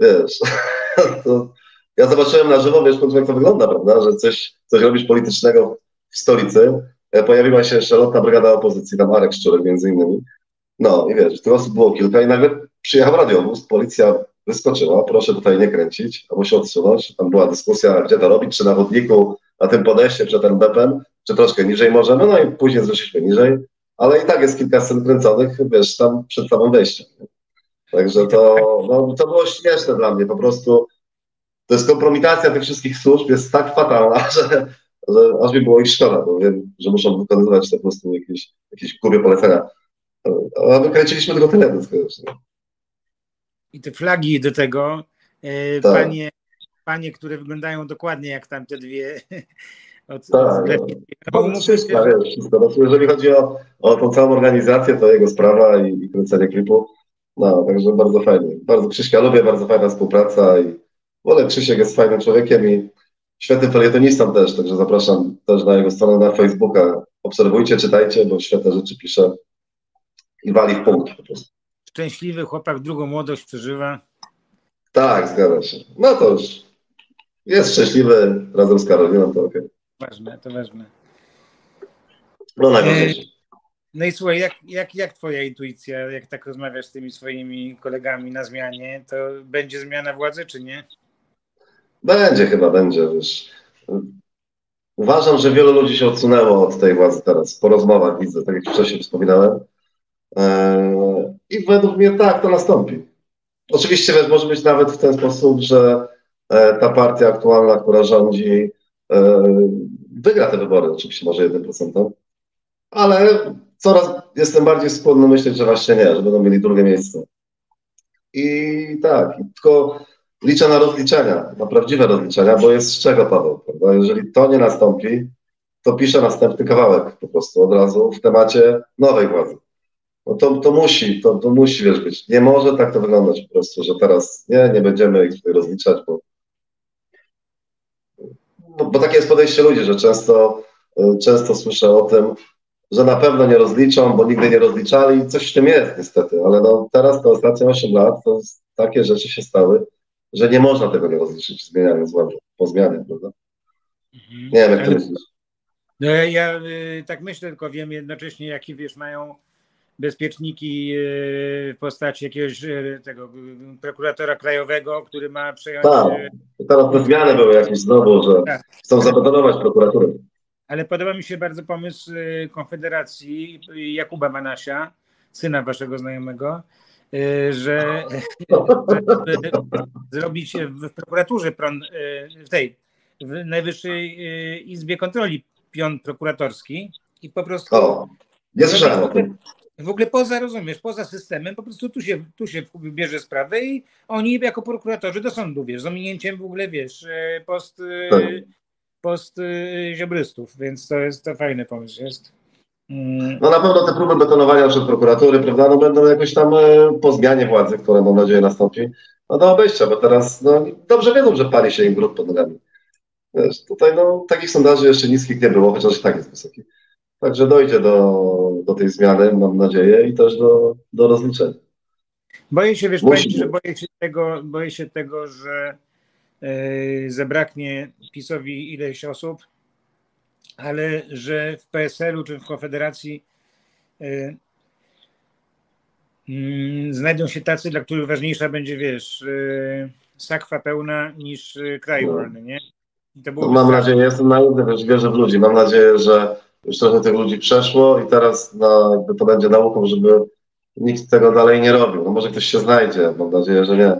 D: wiesz, to ja zobaczyłem na żywo, wiesz, jak to wygląda, prawda, że coś, coś robisz politycznego w stolicy. E, Pojawiła się lotna brygada opozycji, tam Marek Szczurek między innymi. No i wiesz, tych osób było kilka i nagle przyjechał radiowóz, policja wyskoczyła, proszę tutaj nie kręcić, albo się odsunąć. Tam była dyskusja, gdzie to robić, czy na chodniku, na tym podejście przed NBP-em, czy troszkę niżej możemy, no i później zeszliśmy niżej, ale i tak jest kilka scen kręconych, wiesz, tam przed samym wejściem. Także to, no, to było śmieszne dla mnie, po prostu to jest kompromitacja tych wszystkich służb, jest tak fatalna, że, że aż mi było ich szkoda, bo wiem, że muszą wykonywać po prostu jakieś, jakieś głupie polecenia. A my kręciliśmy tylko tyle, więc
C: I te flagi do tego, e,
D: Tak.
C: panie, panie, które wyglądają dokładnie jak tamte dwie. Od,
D: Tak,
C: od.
D: No, wszystko, wiesz, wszystko. Znaczy, jeżeli chodzi o, o tą całą organizację, to jego sprawa i, i kręcenie klipu. No, także bardzo fajnie. Bardzo Krzyśka lubię, bardzo fajna współpraca i wolę Krzysiek jest fajnym człowiekiem i świetnym felietonistą też, także zapraszam też na jego stronę na Facebooka. Obserwujcie, czytajcie, bo świetne rzeczy pisze i wali w punkt po prostu.
C: Szczęśliwy chłopak drugą młodość przeżywa.
D: Tak, zgadza się. No to już jest szczęśliwy razem z Karoliną, to okej.
C: Ważne, to ważne.
D: No najważniejsze.
C: No i słuchaj, jak, jak, jak twoja intuicja, jak tak rozmawiasz z tymi swoimi kolegami na zmianie, to będzie zmiana władzy, czy nie?
D: Będzie chyba, będzie, wiesz. Uważam, że wielu ludzi się odsunęło od tej władzy teraz. Po rozmowach widzę, tak jak wcześniej wspominałem. Eee, I według mnie tak, to nastąpi. Oczywiście wiesz, może być nawet w ten sposób, że e, ta partia aktualna, która rządzi, e, wygra te wybory, oczywiście może 1%, ale coraz jestem bardziej skłonny myśleć, że właśnie nie, że będą mieli drugie miejsce. I tak, tylko liczę na rozliczenia, na prawdziwe rozliczenia, bo jest z czego, Paweł, prawda? Jeżeli to nie nastąpi, to piszę następny kawałek po prostu od razu w temacie nowej władzy. No to, to musi, to, to musi, wiesz, być. Nie może tak to wyglądać po prostu, że teraz nie, nie będziemy ich tutaj rozliczać, bo, bo, bo takie jest podejście ludzi, że często, y, często słyszę o tym, że na pewno nie rozliczą, bo nigdy nie rozliczali i coś w tym jest niestety, ale no teraz te ostatnie 8 lat to takie rzeczy się stały, że nie można tego nie rozliczyć zmieniając władzę, po zmianie, prawda? Nie wiem, jak to myślisz.
C: No ja, ja y, tak myślę, tylko wiem jednocześnie, jaki wiesz, mają bezpieczniki e, w postaci jakiegoś e, tego e, prokuratora krajowego, który ma przejąć.
D: Tak. Teraz te zmiany były jakieś znowu, że
C: Tak.
D: chcą zabetonować prokuraturę.
C: Ale podoba mi się bardzo pomysł Konfederacji Jakuba Manasia, syna waszego znajomego, że, żeby zrobić w prokuraturze, w tej, w Najwyższej Izbie Kontroli pion prokuratorski i po prostu
D: O, nie słyszałem o tym.
C: W ogóle poza, rozumiesz, poza systemem, po prostu tu się, tu się bierze sprawę i oni jako prokuratorzy do sądu, wiesz, z ominięciem w ogóle, wiesz, e, post, e,
D: Tak.
C: post e, ziobrystów, więc to jest, to fajny pomysł jest. Mm,
D: No na pewno te próby betonowania przed prokuratury, prawda, no będą jakoś tam po zmianie władzy, która mam nadzieję nastąpi, no do obejścia, bo teraz no, dobrze wiedzą, że pali się im brud pod nogami. Wiesz, tutaj no, takich sondaży jeszcze niskich nie było, chociaż i tak jest wysoki. Także dojdzie do, do tej zmiany, mam nadzieję, i też do, do rozliczenia.
C: Boję się, wiesz,
D: Musi
C: powiem że boję się tego, boję się tego, że e, zabraknie PiSowi ileś osób, ale że w PSL-u czy w Konfederacji e, mm, znajdą się tacy, dla których ważniejsza będzie, wiesz, e, sakwa pełna niż kraj
D: No.
C: wolny, nie? I to
D: No, mam
C: straszne.
D: nadzieję, jestem naiwny, wiesz, wierzę w ludzi. Mam nadzieję, że już trochę tych ludzi przeszło i teraz no, jakby to będzie nauką, żeby nikt tego dalej nie robił. No może ktoś się znajdzie, mam nadzieję, że nie.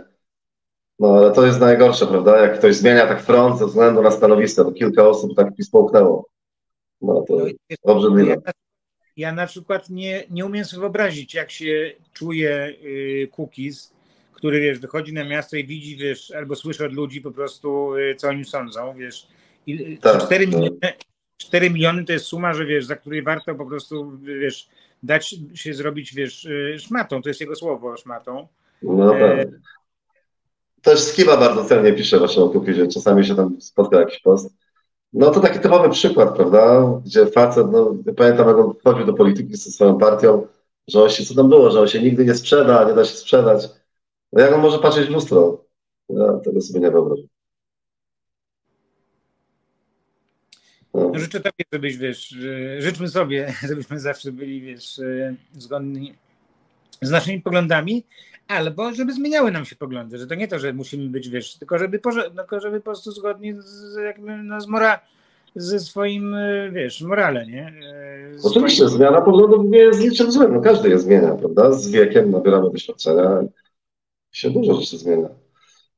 D: No ale to jest najgorsze, prawda? Jak ktoś zmienia tak front ze względu na stanowisko, to kilka osób tak PiS połknęło. No to
C: No
D: obrzydliwe.
C: Ja, ja na przykład nie, nie umiem sobie wyobrazić, jak się czuje y, Cookies, który wiesz, wychodzi na miasto i widzi, wiesz, albo słyszy od ludzi po prostu, y, co oni sądzą, wiesz. I,
D: Tak,
C: 4,
D: tak.
C: miliony, 4 miliony to jest suma, że wiesz, za której warto po prostu, wiesz, dać się zrobić, wiesz, y, szmatą, to jest jego słowo, szmatą.
D: No
C: E,
D: tak. Też Skiba bardzo cennie pisze właśnie o Kukizie. Czasami się tam spotka jakiś post. No to taki typowy przykład, prawda? Gdzie facet, no pamiętam jak on wchodził do polityki ze swoją partią, że on się, co tam było, że on się nigdy nie sprzeda, nie da się sprzedać. No jak on może patrzeć w lustro? Ja tego sobie nie wyobrażam. No.
C: No życzę tobie, żebyś, wiesz, życzmy sobie, żebyśmy zawsze byli, wiesz, e, zgodni z naszymi poglądami, albo żeby zmieniały nam się poglądy, że to nie to, że musimy być, wiesz, tylko żeby, no, tylko żeby po prostu zgodni z, jakby, no, z mora, ze swoim, e, wiesz, morale, nie? E, z
D: Oczywiście,
C: swoim-
D: zmiana poglądów nie jest niczym złym. No każdy je zmienia, prawda? Z wiekiem nabieramy doświadczenia i się dużo rzeczy zmienia.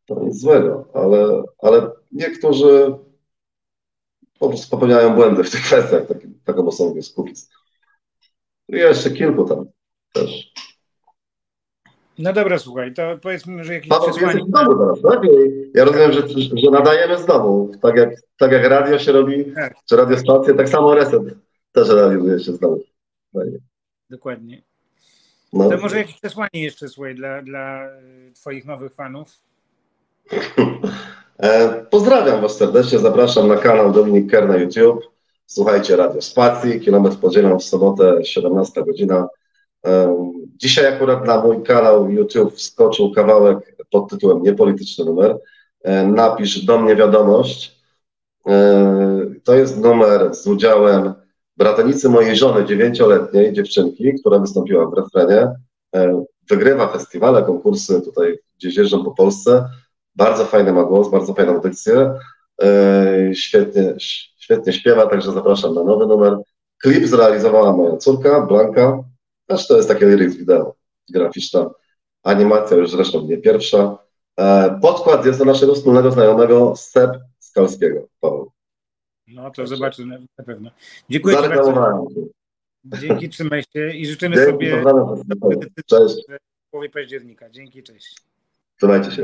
D: To nic złego, ale, ale niektórzy po prostu popełniają błędy w tych kwestiach, tak, taką osobą jest Kukiz. I jeszcze kilku tam też.
C: No dobra, słuchaj, to powiedzmy, że jakieś
D: Paweł,
C: przesłanie...
D: jesteś domu teraz, tak? Ja rozumiem, że, że nadajemy z domu. Tak jak, tak jak radio się robi,
C: Tak.
D: czy radiostacje, tak samo reset też realizuje się z domu. Fajnie.
C: Dokładnie.
D: No.
C: To może jakieś przesłanie jeszcze, słuchaj, dla, dla e, twoich nowych fanów?
D: E, Pozdrawiam Was serdecznie, zapraszam na kanał Dominik Ker na YouTube. Słuchajcie Radio Spacji, kilometr podzielą w sobotę, 17 godzina. E, Dzisiaj akurat na mój kanał YouTube wskoczył kawałek pod tytułem Niepolityczny numer. E, Napisz do mnie wiadomość. To jest numer z udziałem bratanicy mojej żony, dziewięcioletniej dziewczynki, która wystąpiła w refrenie. Wygrywa festiwale, konkursy tutaj gdzieś jeżdżą po Polsce. Bardzo fajny ma głos, bardzo fajną audycję. E, Świetnie, świetnie śpiewa, także zapraszam na nowy numer. Klip zrealizowała moja córka, Blanka. Też to jest takie lyrics wideo graficzna. Animacja już zresztą nie pierwsza. E, Podkład jest do naszego wspólnego znajomego Seb Skalskiego. Paweł.
C: No to zobaczę na, pewno. Dziękuję Ci bardzo. Dzięki, trzymaj się i życzymy
D: Dzięki,
C: sobie.
D: Cześć.
C: w połowie października. Dzięki, cześć.
D: Trzymajcie się.